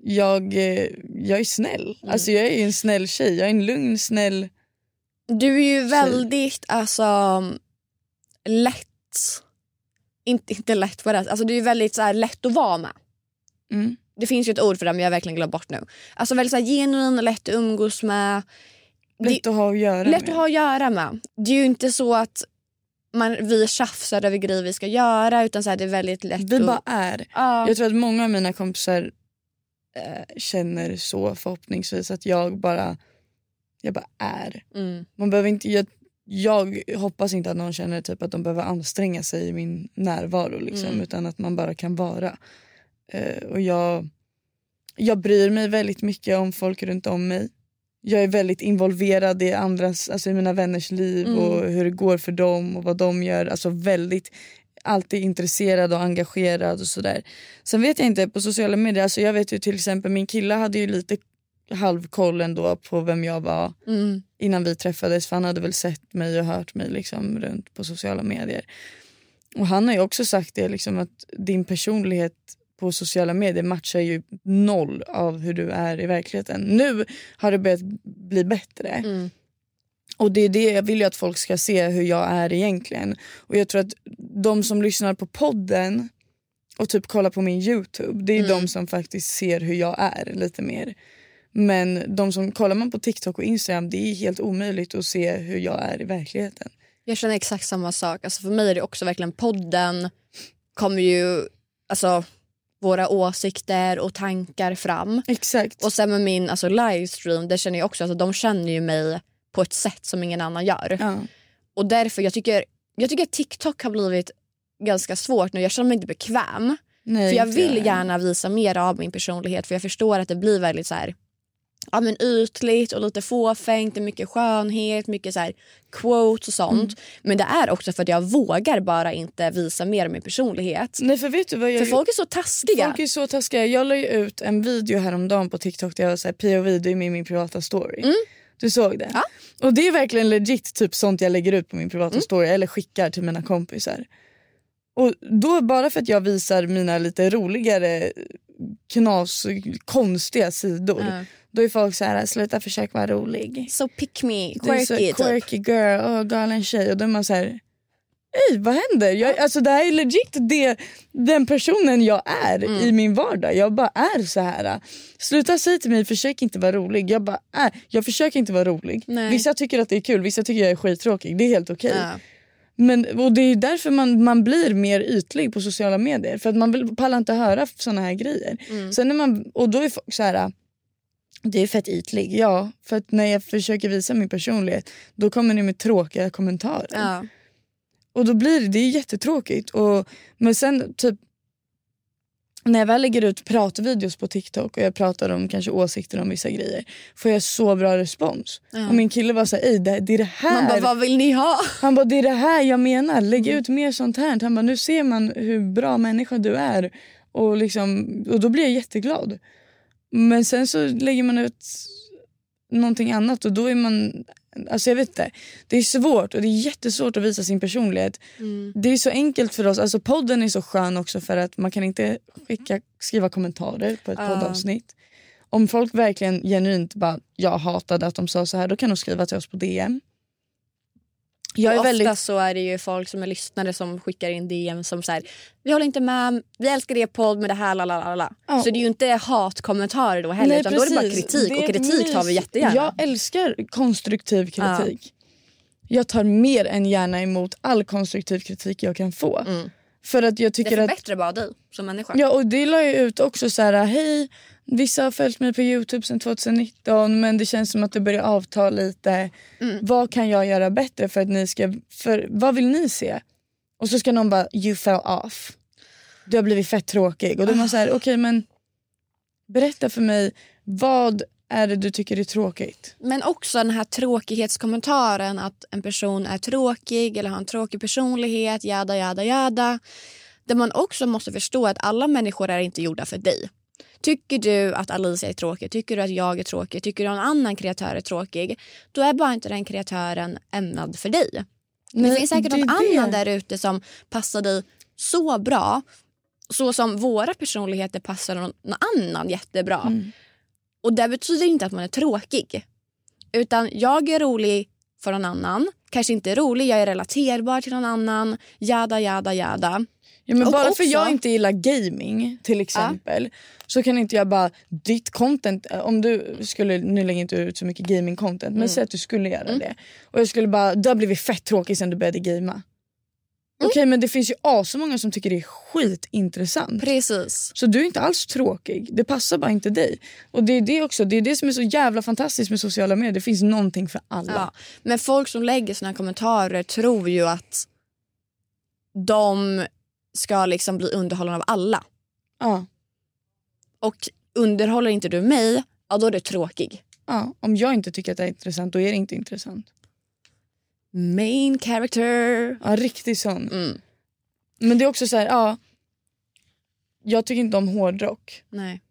B: jag, eh, jag är snäll.
C: Mm.
B: Alltså jag är ju en snäll tjej. Jag är en lugn, snäll...
C: Du är ju väldigt alltså lätt. Inte, inte lätt på det. Alltså du är väldigt så här, lätt att vara med.
B: Mm.
C: Det finns ju ett ord för det men jag har verkligen glömt bort nu. Alltså väldigt så här, genuin, lätt att umgås med.
B: Lätt att ha att göra
C: Lätt
B: med.
C: att ha att göra med. Det är ju inte så att man, vi tjafsar över grejer vi ska göra utan så här, det är väldigt lätt
B: Vi
C: att...
B: bara är.
C: Ja.
B: Jag tror att många av mina kompisar eh, känner så förhoppningsvis att jag bara, jag bara är.
C: Mm.
B: Man behöver inte, jag, jag hoppas inte att någon känner typ att de behöver anstränga sig i min närvaro liksom,
C: Mm.
B: utan att man bara kan vara. Eh, och jag, jag bryr mig väldigt mycket om folk runt om mig. Jag är väldigt involverad i andras, alltså i mina vänners liv
C: Mm.
B: och hur det går för dem och vad de gör. Alltså väldigt alltid intresserad och engagerad och sådär. Sen vet jag inte på sociala medier, alltså jag vet ju till exempel min kille hade ju lite halvkoll ändå på vem jag var
C: Mm.
B: innan vi träffades för han hade väl sett mig och hört mig liksom runt på sociala medier. Och han har ju också sagt det liksom att din personlighet på sociala medier matchar ju noll av hur du är i verkligheten. Nu har det börjat bli bättre.
C: Mm.
B: Och det är det jag vill ju att folk ska se hur jag är egentligen. Och jag tror att de som lyssnar på podden och typ kollar på min Youtube, det är
C: Mm.
B: de som faktiskt ser hur jag är lite mer. Men de som kollar man på TikTok och Instagram, det är helt omöjligt att se hur jag är i verkligheten.
C: Jag känner exakt samma sak. Alltså för mig är det också verkligen podden kommer ju, alltså våra åsikter och tankar fram.
B: Exakt.
C: Och sen med min alltså, livestream, där känner jag också alltså, de känner ju mig på ett sätt som ingen annan gör.
B: ja.
C: Och därför, jag tycker, jag tycker att TikTok har blivit ganska svårt nu. Jag känner mig inte bekväm.
B: Nej,
C: För jag vill gärna visa mer av min personlighet för jag förstår att det blir väldigt så här, ja, men ytligt och lite fåfängt. Det är mycket skönhet, mycket så här quotes och sånt.
B: Mm.
C: Men det är också för att jag vågar bara inte visa mer av min personlighet.
B: Nej för vet du vad jag
C: För folk är så taskiga.
B: Folk är så taskiga. Jag la ut en video häromdagen på TikTok där jag var såhär POV, det är med i min privata story. Du såg det?
C: Mm. Ja.
B: Och det är verkligen legit typ sånt jag lägger ut på min privata
C: Mm.
B: story eller skickar till mina kompisar. Och då bara för att jag visar mina lite roligare knas, konstiga sidor.
C: Ja.
B: Då är folk så här: sluta försöka vara rolig.
C: So pick me,
B: Du är så
C: quirky typ.
B: quirky girl, oh, galen tjej. Och då är man så här. Ey, vad händer? Jag, alltså, det här är legit det, den personen jag är
C: Mm.
B: i min vardag. Jag bara är så här. Sluta säga till mig, försök inte vara rolig. Jag bara är. Jag försöker inte vara rolig.
C: Nej.
B: Vissa tycker att det är kul, vissa tycker jag är skittråkig. Det är helt okej.
C: Ja.
B: Men, och det är därför man, man blir mer ytlig på sociala medier. För att man vill, pallar inte höra såna här grejer.
C: Mm.
B: Sen när man, och då är folk så här. Det är fett ytlig, ja. För att när jag försöker visa min personlighet då kommer ni med tråkiga kommentarer.
C: Ja.
B: Och då blir det, det är jättetråkigt. Och, men sen typ när jag väl lägger ut pratvideos på TikTok och jag pratar om kanske åsikter om vissa grejer får jag så bra respons.
C: Ja.
B: Och min kille var såhär, det, det är det här.
C: Man bara, vad vill ni ha?
B: Han bara, det är det här jag menar. Lägg ut mer sånt här. Han bara, nu ser man hur bra människa du är. Och, liksom, och då blir jag jätteglad. Men sen så lägger man ut någonting annat och då är man... Alltså jag vet inte. Det är svårt och det är jättesvårt att visa sin personlighet. Det är så enkelt för oss. Alltså podden är så skön också för att man kan inte skicka, skriva kommentarer på ett
C: Ja.
B: poddavsnitt. Om folk verkligen genuint bara, jag hatade att de sa så här, då kan de skriva till oss på DM. Jag är
C: Ofta
B: väldigt...
C: så är det ju folk som är lyssnare som skickar in DM som säger vi håller inte med, vi älskar er podd med det här lalala.
B: Ja.
C: Så det är ju inte hatkommentarer då heller utan då är det bara
B: precis.
C: kritik
B: Det
C: och kritik tar vi jättegärna.
B: Jag älskar konstruktiv kritik. Jag tar mer än gärna emot all konstruktiv kritik jag kan få. För att jag
C: det
B: tycker att...
C: förbättrar bara dig som människa.
B: Ja och det la jag ut också så här, hej vissa har följt mig på Youtube sedan 2019 men det känns som att det börjar avta lite. Vad kan jag göra bättre för att ni ska, för vad vill ni se? Och så ska någon bara, you fell off. Du har blivit fett tråkig. Och då är man så här, okej men berätta för mig vad är det du tycker är tråkigt?
C: Men också den här tråkighetskommentaren att en person är tråkig eller har en tråkig personlighet, jada jada jada. Där man också måste förstå att alla människor är inte gjorda för dig. Tycker du att Alicia är tråkig, tycker du att jag är tråkig, tycker du att någon annan kreatör är tråkig, då är bara inte den kreatören ämnad för dig. det
B: Nej,
C: finns säkert
B: det
C: någon
B: det.
C: annan där ute som passar dig så bra. Så som våra personligheter passar någon, någon annan jättebra.
B: Mm.
C: Och det betyder inte att man är tråkig. Utan jag är rolig för någon annan. Kanske inte rolig, jag är relaterbar till någon annan. Jada, jada, jada.
B: Ja, men
C: Och
B: bara för
C: också-
B: jag inte gillar gaming till exempel så kan inte jag bara, ditt content, om du skulle, nu lägger inte ut så mycket gaming content
C: Mm.
B: men säg att du skulle göra det och jag skulle bara, du har blivit fett tråkig sen du började gamea.
C: Mm.
B: Okej men det finns ju många som tycker det är skitintressant.
C: Precis.
B: Så du är inte alls tråkig, det passar bara inte dig. Och det är det också, det är det som är så jävla fantastiskt med sociala medier, det finns någonting för alla.
C: Ja. Men folk som lägger såna här kommentarer tror ju att de ska liksom bli underhållna av alla.
B: Ja.
C: Och underhåller inte du mig, ja då är du tråkig.
B: Ja. Om jag inte tycker att det är intressant, då är det inte intressant.
C: Main character.
B: Ja, riktigt sån.
C: Mm.
B: Men det är också så här, ja. Jag tycker inte om hårdrock.
C: Nej.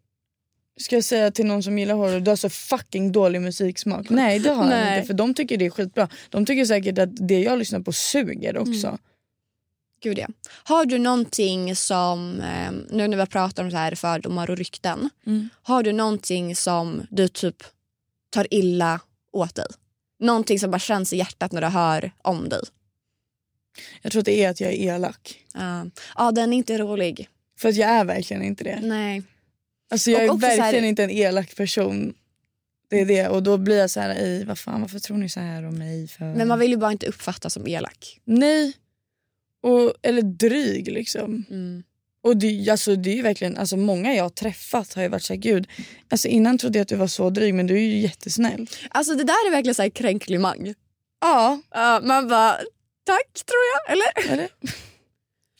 B: Ska jag säga till någon som gillar hårdrock, du har så fucking dålig musiksmak. Nej det har jag inte för de tycker det är skitbra. De tycker säkert att det jag lyssnar på suger också.
C: Mm. Gud ja. Har du någonting som, eh, nu när vi pratar om så här fördomar och rykten.
B: Mm.
C: Har du någonting som du typ tar illa åt dig? Någonting som bara känns i hjärtat när du hör om dig?
B: Jag tror att det är att jag är elak.
C: Ja, ja den är inte rolig.
B: För att jag är verkligen inte det.
C: Nej.
B: Alltså jag
C: Och
B: är
C: så här-
B: verkligen inte en elak person. Det är det. Och då blir jag så här, "Ej, vad fan varför tror ni så här om mig? För?
C: Men man vill ju bara inte uppfattas som elak.
B: Nej. Och, eller dryg liksom.
C: Mm.
B: Och det, alltså, det är verkligen, alltså, många jag har träffat har ju varit så här, gud, alltså, innan trodde jag att du var så dryg men du är ju jättesnäll.
C: Alltså det där är verkligen så här kränklimang.
B: Ja.
C: Ja, man bara, tack tror jag. Eller?
B: Eller?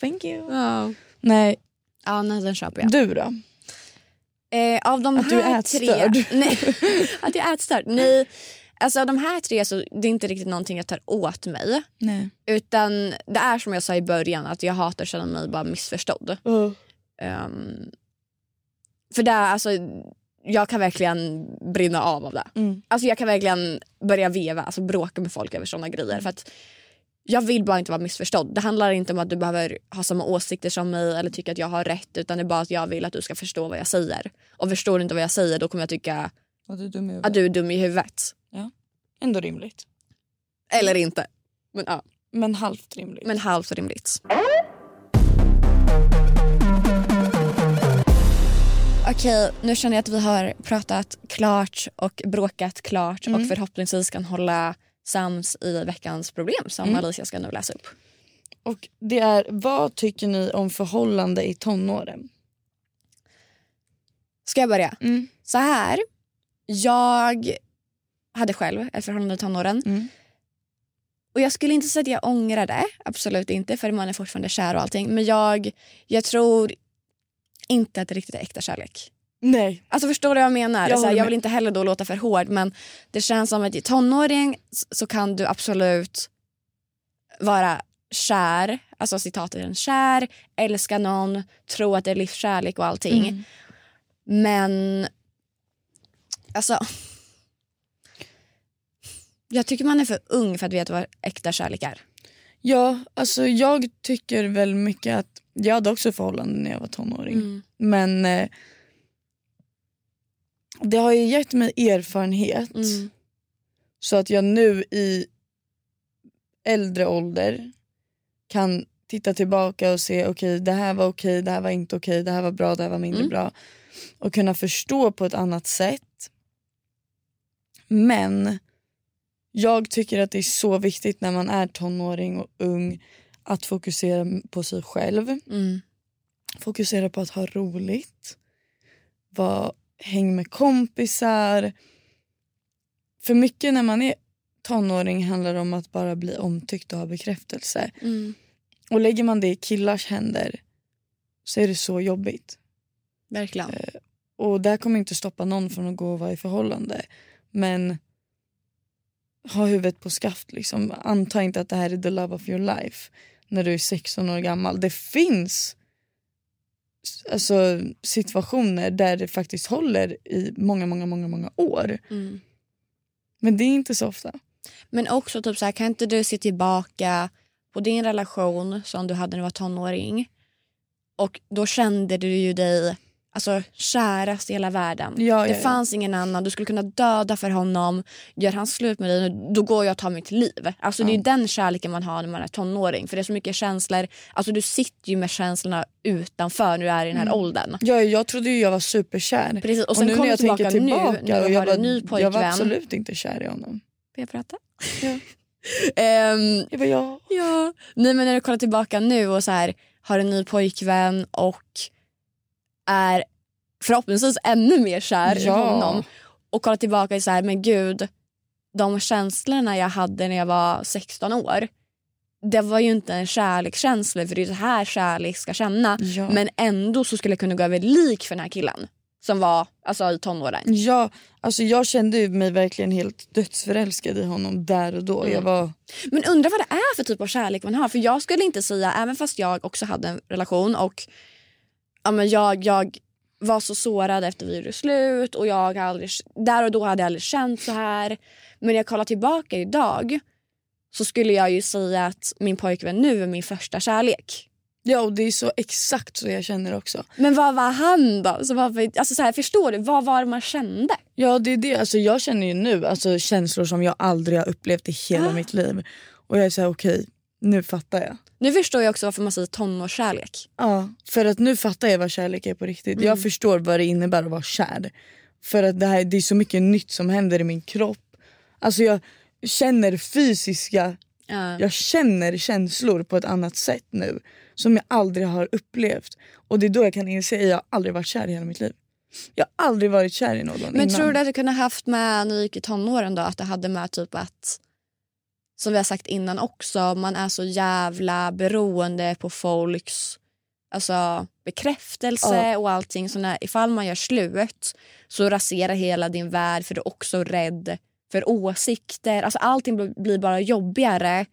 B: Thank you.
C: Ja.
B: Nej,
C: Ja, nej, den köper jag.
B: du då?
C: Eh, av de
B: Att du är
C: här
B: ätstörd.
C: tre... Nej, att jag är ätstörd? Nej. Alltså av de här tre så det är inte riktigt någonting jag tar åt mig.
B: Nej.
C: Utan det är som jag sa i början att jag hatar att känna mig bara missförstådd.
B: Uh.
C: Ehm, för där, alltså, jag kan verkligen brinna av av det.
B: Mm.
C: Alltså jag kan verkligen börja veva, alltså bråka med folk över såna grejer. För att jag vill bara inte vara missförstådd. Det handlar inte om att du behöver ha samma åsikter som mig eller tycka att jag har rätt. Utan det är bara att jag vill att du ska förstå vad jag säger. Och förstår du inte vad jag säger då kommer jag tycka
B: Att du är dum i huvudet.
C: du dum i huvudet.
B: Ändå rimligt.
C: Eller inte. Men, ja,
B: Men halvt rimligt.
C: men halvt rimligt. Okej, nu känner jag att vi har pratat klart och bråkat klart och förhoppningsvis kan hålla sams i veckans problem som Alicia ska nu läsa upp.
B: Och det är, vad tycker ni om förhållande i tonåren?
C: Ska jag börja?
B: Mm.
C: Så här. Jag hade själv ett förhållande i tonåren.
B: Mm.
C: Och jag skulle inte säga att jag ångrar det. Absolut inte. För man är fortfarande kär och allting. Men jag, jag tror inte att det riktigt är äkta kärlek.
B: Nej.
C: Alltså förstår du vad jag menar?
B: Jag
C: här, jag vill inte heller då låta för hård men det känns som att i tonåring så kan du absolut vara kär, alltså citatet är kär, älska någon, tro att det är livskärlek och allting.
B: Mm.
C: Men alltså jag tycker man är för ung för att veta vad äkta kärlek är.
B: Ja, alltså jag tycker väl mycket att jag hade också förhållanden när jag var tonåring.
C: Mm.
B: Men eh, det har ju gett mig erfarenhet
C: Mm.
B: så att jag nu i äldre ålder kan titta tillbaka och se okej det här var okej, det här var inte okej, det här var bra, det här var mindre
C: Mm.
B: bra. Och kunna förstå på ett annat sätt. Men jag tycker att det är så viktigt när man är tonåring och ung att fokusera på sig själv.
C: Mm.
B: Fokusera på att ha roligt. Var, häng med kompisar. För mycket när man är tonåring handlar det om att bara bli omtyckt och ha bekräftelse.
C: Mm.
B: Och lägger man det i killars händer så är det så jobbigt.
C: Verkligen.
B: Och det kommer inte stoppa någon från att gå och vara i förhållande. Men ha huvudet på skaft. Liksom. Anta inte att det här är the love of your life när du är 16 år gammal. Det finns alltså, situationer där det faktiskt håller i många, många, många, många år.
C: Mm.
B: Men det är inte så ofta.
C: Men också typ så här, kan inte du se tillbaka på din relation som du hade när du var tonåring och då kände du ju dig alltså, kärast i hela världen.
B: Ja,
C: det
B: ja, ja.
C: fanns ingen annan, du skulle kunna döda för honom. Gör han slut med dig, då går jag och tar mitt liv. Alltså, Det är den kärleken man har när man är tonåring. För det är så mycket känslor. Alltså, du sitter ju med känslorna utanför när du är i den här
B: Mm.
C: åldern.
B: Jag, jag trodde ju jag var superkär.
C: Precis, och sen
B: nu
C: kom
B: när jag
C: tillbaka,
B: tänker tillbaka
C: nu när
B: och
C: du
B: jag
C: har
B: var,
C: en ny
B: Jag var
C: pojkvän.
B: absolut inte kär i honom.
C: Får jag prata?
B: Ja.
C: Ehm,
B: Jag bara, ja.
C: Ja. Nej men när du kollar tillbaka nu och så här, har en ny pojkvän och är förhoppningsvis ännu mer kär i
B: Ja.
C: honom. Och kollar tillbaka och så här, men gud, de känslorna jag hade när jag var 16 år. Det var ju inte en kärlekskänsla för det är så här kärlek ska känna.
B: Ja.
C: Men ändå så skulle jag kunna gå över lik för den här killen. Som var alltså, i tonåren.
B: Ja, alltså jag kände mig verkligen helt dödsförälskad i honom där och då.
C: Mm.
B: Jag var...
C: Men undrar vad det är för typ av kärlek man har. För jag skulle inte säga, även fast jag också hade en relation och ja, men jag, jag var så sårad efter vi gjorde slut och jag aldrig, där och då hade jag aldrig känt så här. Men när jag kollar tillbaka idag så skulle jag ju säga att min pojkvän nu är min första kärlek.
B: Ja och det är så exakt så jag känner också.
C: Men vad var han då? Så varför, alltså så här, förstår du? Vad var det man kände?
B: Ja det är det, alltså jag känner ju nu alltså, känslor som jag aldrig har upplevt i hela
C: Ah.
B: mitt liv. Och jag är såhär okej, nu fattar jag.
C: Nu förstår jag också varför man säger tonårskärlek.
B: Ja, för att nu fattar jag vad kärlek är på riktigt.
C: Mm.
B: Jag förstår vad det innebär att vara kär. För att det, här, det är så mycket nytt som händer i min kropp. Alltså jag känner fysiska,
C: Ja.
B: jag känner känslor på ett annat sätt nu. Som jag aldrig har upplevt. Och det är då jag kan inse att jag aldrig varit kär i hela mitt liv. Jag har aldrig varit kär i någon
C: Men
B: innan.
C: tror du att du kunde haft med när du gick i tonåren då? Att det hade med typ att, som vi har sagt innan också, man är så jävla beroende på folks alltså, bekräftelse
B: Ja.
C: och allting. Så när, ifall man gör slut så raserar hela din värld för du är också rädd för åsikter. Alltså allting blir- blir bara jobbigare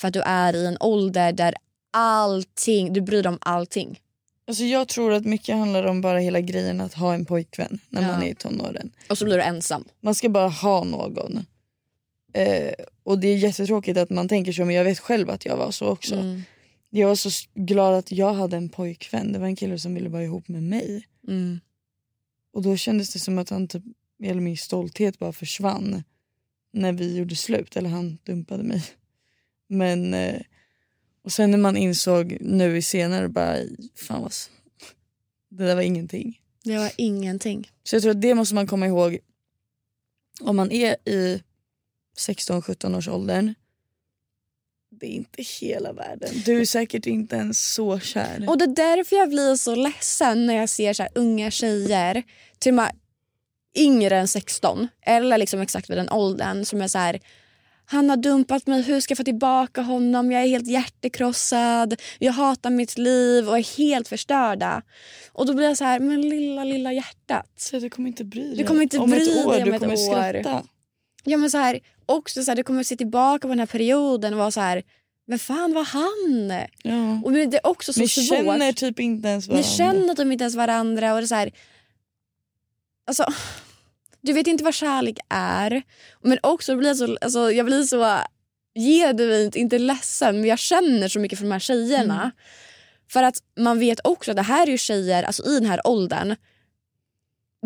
C: för att du är i en ålder där allting, du bryr dig om allting.
B: Alltså jag tror att mycket handlar om bara hela grejen att ha en pojkvän när
C: Ja.
B: man är i tonåren.
C: Och så blir du ensam.
B: Man ska bara ha någon. Eh, och det är jättetråkigt att man tänker så men jag vet själv att jag var så också.
C: Mm.
B: Jag var så glad att jag hade en pojkvän. Det var en kille som ville vara ihop med mig.
C: Mm.
B: Och då kändes det som att han typ, eller min stolthet bara försvann. När vi gjorde slut, eller han dumpade mig. Men eh, och sen när man insåg nu i senare bara fan vad det där var ingenting.
C: Det var ingenting.
B: Så jag tror att det måste man komma ihåg om man är i 16-17 års åldern. Det är inte hela världen. Du är säkert inte ens så kär.
C: Och det är därför jag blir så ledsen när jag ser så unga tjejer, till och med yngre än 16, eller liksom exakt vid den åldern som är så här han har dumpat mig, hur ska jag få tillbaka honom? Jag är helt hjärtekrossad, jag hatar mitt liv och är helt förstörda. Och då blir jag så här, men lilla, lilla hjärtat.
B: Så du kommer inte bry dig.
C: Du kommer inte
B: om
C: bry
B: ett
C: dig
B: år,
C: om
B: du
C: ett
B: kommer
C: år.
B: skratta.
C: Ja men så här, också så här, du kommer se tillbaka på den här perioden och vara så här, men fan var han?
B: Ja.
C: Och det är också så
B: Ni
C: svårt.
B: känner typ inte ens
C: Ni
B: varandra.
C: känner typ inte ens varandra. Och det är så här, alltså, du vet inte vad kärlek är. Men också blir så, alltså, jag blir så genuint, inte ledsen, men jag känner så mycket för de här tjejerna.
B: Mm.
C: För att man vet också att det här är ju tjejer alltså, i den här åldern.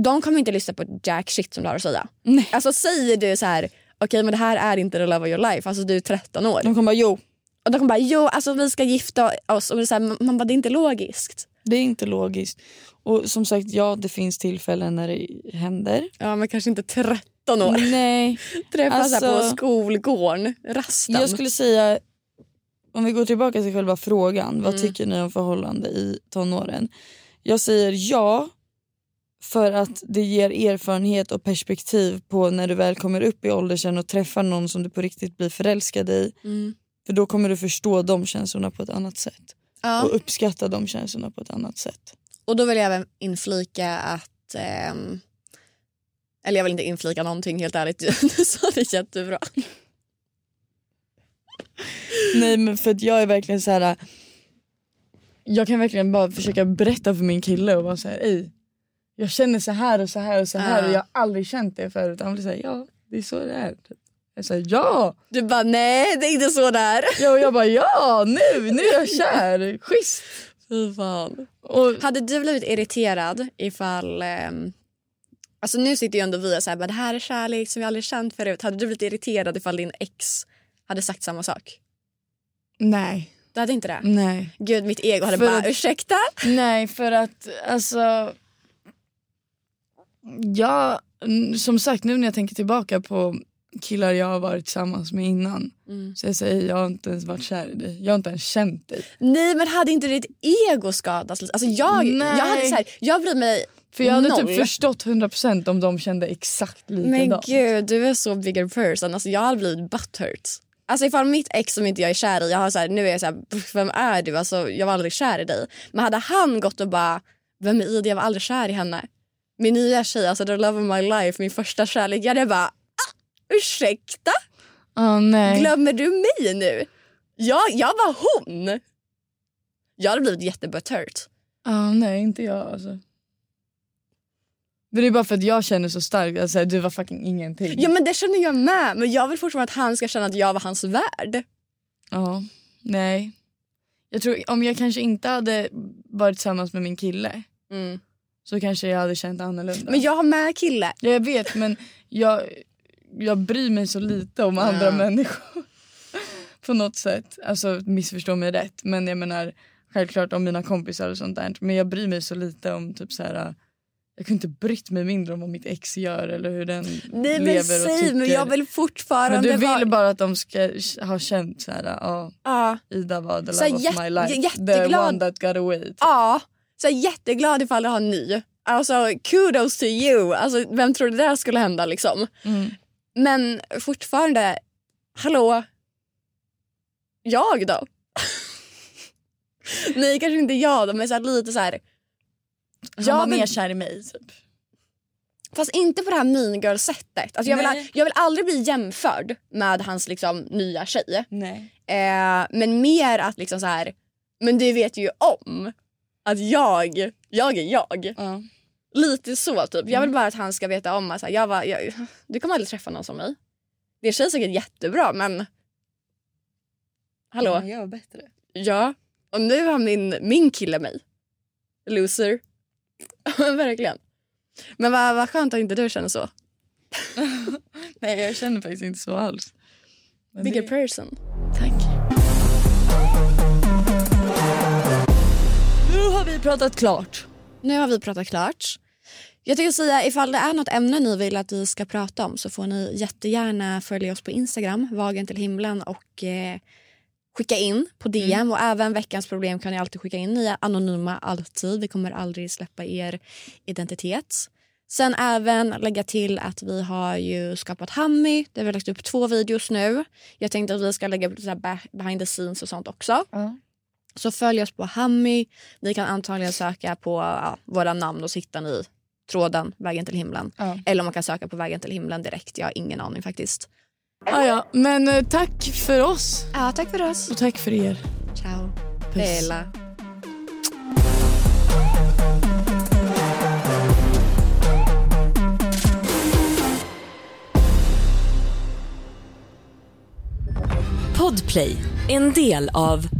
C: De kommer inte lyssna på jack shit som du har att säga.
B: Nej.
C: Alltså säger du så här, okej men det här är inte the love of your life, alltså du är 13 år.
B: De kommer bara jo,
C: Och de kommer bara, jo alltså vi ska gifta oss. Och det är så här, man bara, det är inte logiskt.
B: det är inte logiskt. Och som sagt, ja det finns tillfällen när det händer.
C: Ja men kanske inte 13 år.
B: Nej,
C: Träffas här på
B: Alltså-
C: skolgården, rasten.
B: jag skulle säga, om vi går tillbaka till själva frågan, vad
C: Mm.
B: tycker ni om förhållande i tonåren? Jag säger ja, för att det ger erfarenhet och perspektiv på när du väl kommer upp i åldern och träffar någon som du på riktigt blir förälskad i.
C: Mm.
B: För då kommer du förstå de känslorna på ett annat sätt.
C: Ja.
B: Och uppskatta de känslorna på ett annat sätt.
C: Och då vill jag även inflika att... ehm, eller jag vill inte inflika någonting helt ärligt. Du, sa det jättebra.
B: Nej men för att jag är verkligen så här. Jag kan verkligen bara försöka berätta för min kille och vara så här, Ej, jag känner så här och så här och så här och jag har aldrig känt det förut. Han blir såhär, ja det är så det är. Jag säger ja!
C: Du bara nej det är inte så där.
B: ja! Och jag bara ja nu, nu är jag kär, schysst!
C: Fy fan.
B: Och,
C: Hade du blivit irriterad ifall... ehm, alltså nu sitter ju ändå vi och säger det här är kärlek som vi aldrig känt förut. Hade du blivit irriterad ifall din ex hade sagt samma sak?
B: nej,
C: Du hade inte det?
B: nej.
C: Gud mitt ego hade
B: För
C: bara
B: att-
C: ursäkta?
B: Nej för att alltså Ja, som sagt nu när jag tänker tillbaka på killar jag har varit tillsammans med innan.
C: Mm.
B: Så jag säger jag har inte ens varit kär i dig. Jag har inte ens känt dig.
C: Nej men hade inte ditt ego skadats? Alltså jag,
B: Nej.
C: jag hade så här, jag bryr mig
B: För jag hade
C: noll.
B: typ förstått 100% om de kände exakt
C: Men
B: likadant.
C: gud, du är så bigger person. Alltså, jag hade blivit butthurt. Alltså ifall mitt ex som inte jag är kär i, jag har så här, nu är jag så här, "Pff, vem är du? Alltså, jag var aldrig kär i dig. Men hade han gått och bara, vem är Ida? Jag var aldrig kär i henne. Min nya tjej, alltså the love of my life, min första kärlek. Jag hade bara, ah, ursäkta?
B: Ah, nej.
C: Glömmer du mig nu? Jag, jag var hon. Jag hade blivit jättebutthurt.
B: Ah, nej inte jag alltså. Men det är bara för att jag känner så starkt att alltså, du var fucking ingenting.
C: Ja men det känner jag med men jag vill fortfarande att han ska känna att jag var hans värd.
B: Ja, nej. Jag tror om jag kanske inte hade varit tillsammans med min kille
C: Mm.
B: Så kanske jag hade känt annorlunda.
C: Men jag har med kille.
B: Ja, jag vet men jag, jag bryr mig så lite om andra
C: Ja.
B: människor. På något sätt. Alltså missförstå mig rätt men jag menar självklart om mina kompisar och sånt där. Men jag bryr mig så lite om typ så här. Jag kunde inte brytt mig mindre om vad mitt ex gör eller hur den
C: Nej men
B: lever och
C: säg
B: tycker.
C: men jag vill fortfarande
B: men du vill bara att de ska ha känt så här, ja. Ida the
C: Så här
B: love of
C: jät-
B: my life. The
C: jätteglad.
B: one that got away.
C: Ja, så jag är jätteglad ifall du har en ny. Alltså kudos to you. Alltså, vem trodde det där skulle hända liksom?
B: Mm.
C: Men fortfarande, hallå? Jag då? Nej kanske inte jag då men så lite så här.
B: Han
C: Jag
B: var
C: vill-
B: mer kär i mig typ.
C: Fast inte på det här mean girl sättet. Alltså, jag, vill, jag vill aldrig bli jämförd med hans liksom, nya tjej.
B: Nej.
C: Eh, men mer att liksom så här. Men du vet ju om att jag, jag är jag.
B: Ja.
C: Lite så typ. Jag vill bara att han ska veta om att så här, jag var, jag, du kommer aldrig träffa någon som mig. Det känns säkert jättebra men hallå?
B: Jag var bättre.
C: Ja. Och nu har min, min kille mig. Loser. Verkligen. Men vad, vad skönt att inte du känner så.
B: Nej jag känner faktiskt inte så alls. Men
C: Bigger
B: det-
C: person.
B: Tack. Pratat klart.
C: Nu har vi pratat klart. Jag tänkte säga ifall det är något ämne ni vill att vi ska prata om så får ni jättegärna följa oss på Instagram, Vagen till himlen och eh, skicka in på DM och även veckans problem kan ni alltid skicka in. Ni är anonyma alltid. Vi kommer aldrig släppa er identitet. Sen även lägga till att vi har ju skapat Hammy där vi har lagt upp två videos nu. Jag tänkte att vi ska lägga upp lite behind the scenes och sånt också.
B: Ja.
C: Så följ oss på Hammy. Ni kan antagligen söka på ja, våra namn och så hittar ni tråden Vägen till himlen.
B: Ja.
C: Eller om man kan söka på Vägen till himlen direkt. Jag har ingen aning faktiskt.
B: Ah, ja. Men eh, tack för oss
C: Ja, tack för oss.
B: och tack för er.
C: Ciao.
B: Puss.
A: Podplay, en del av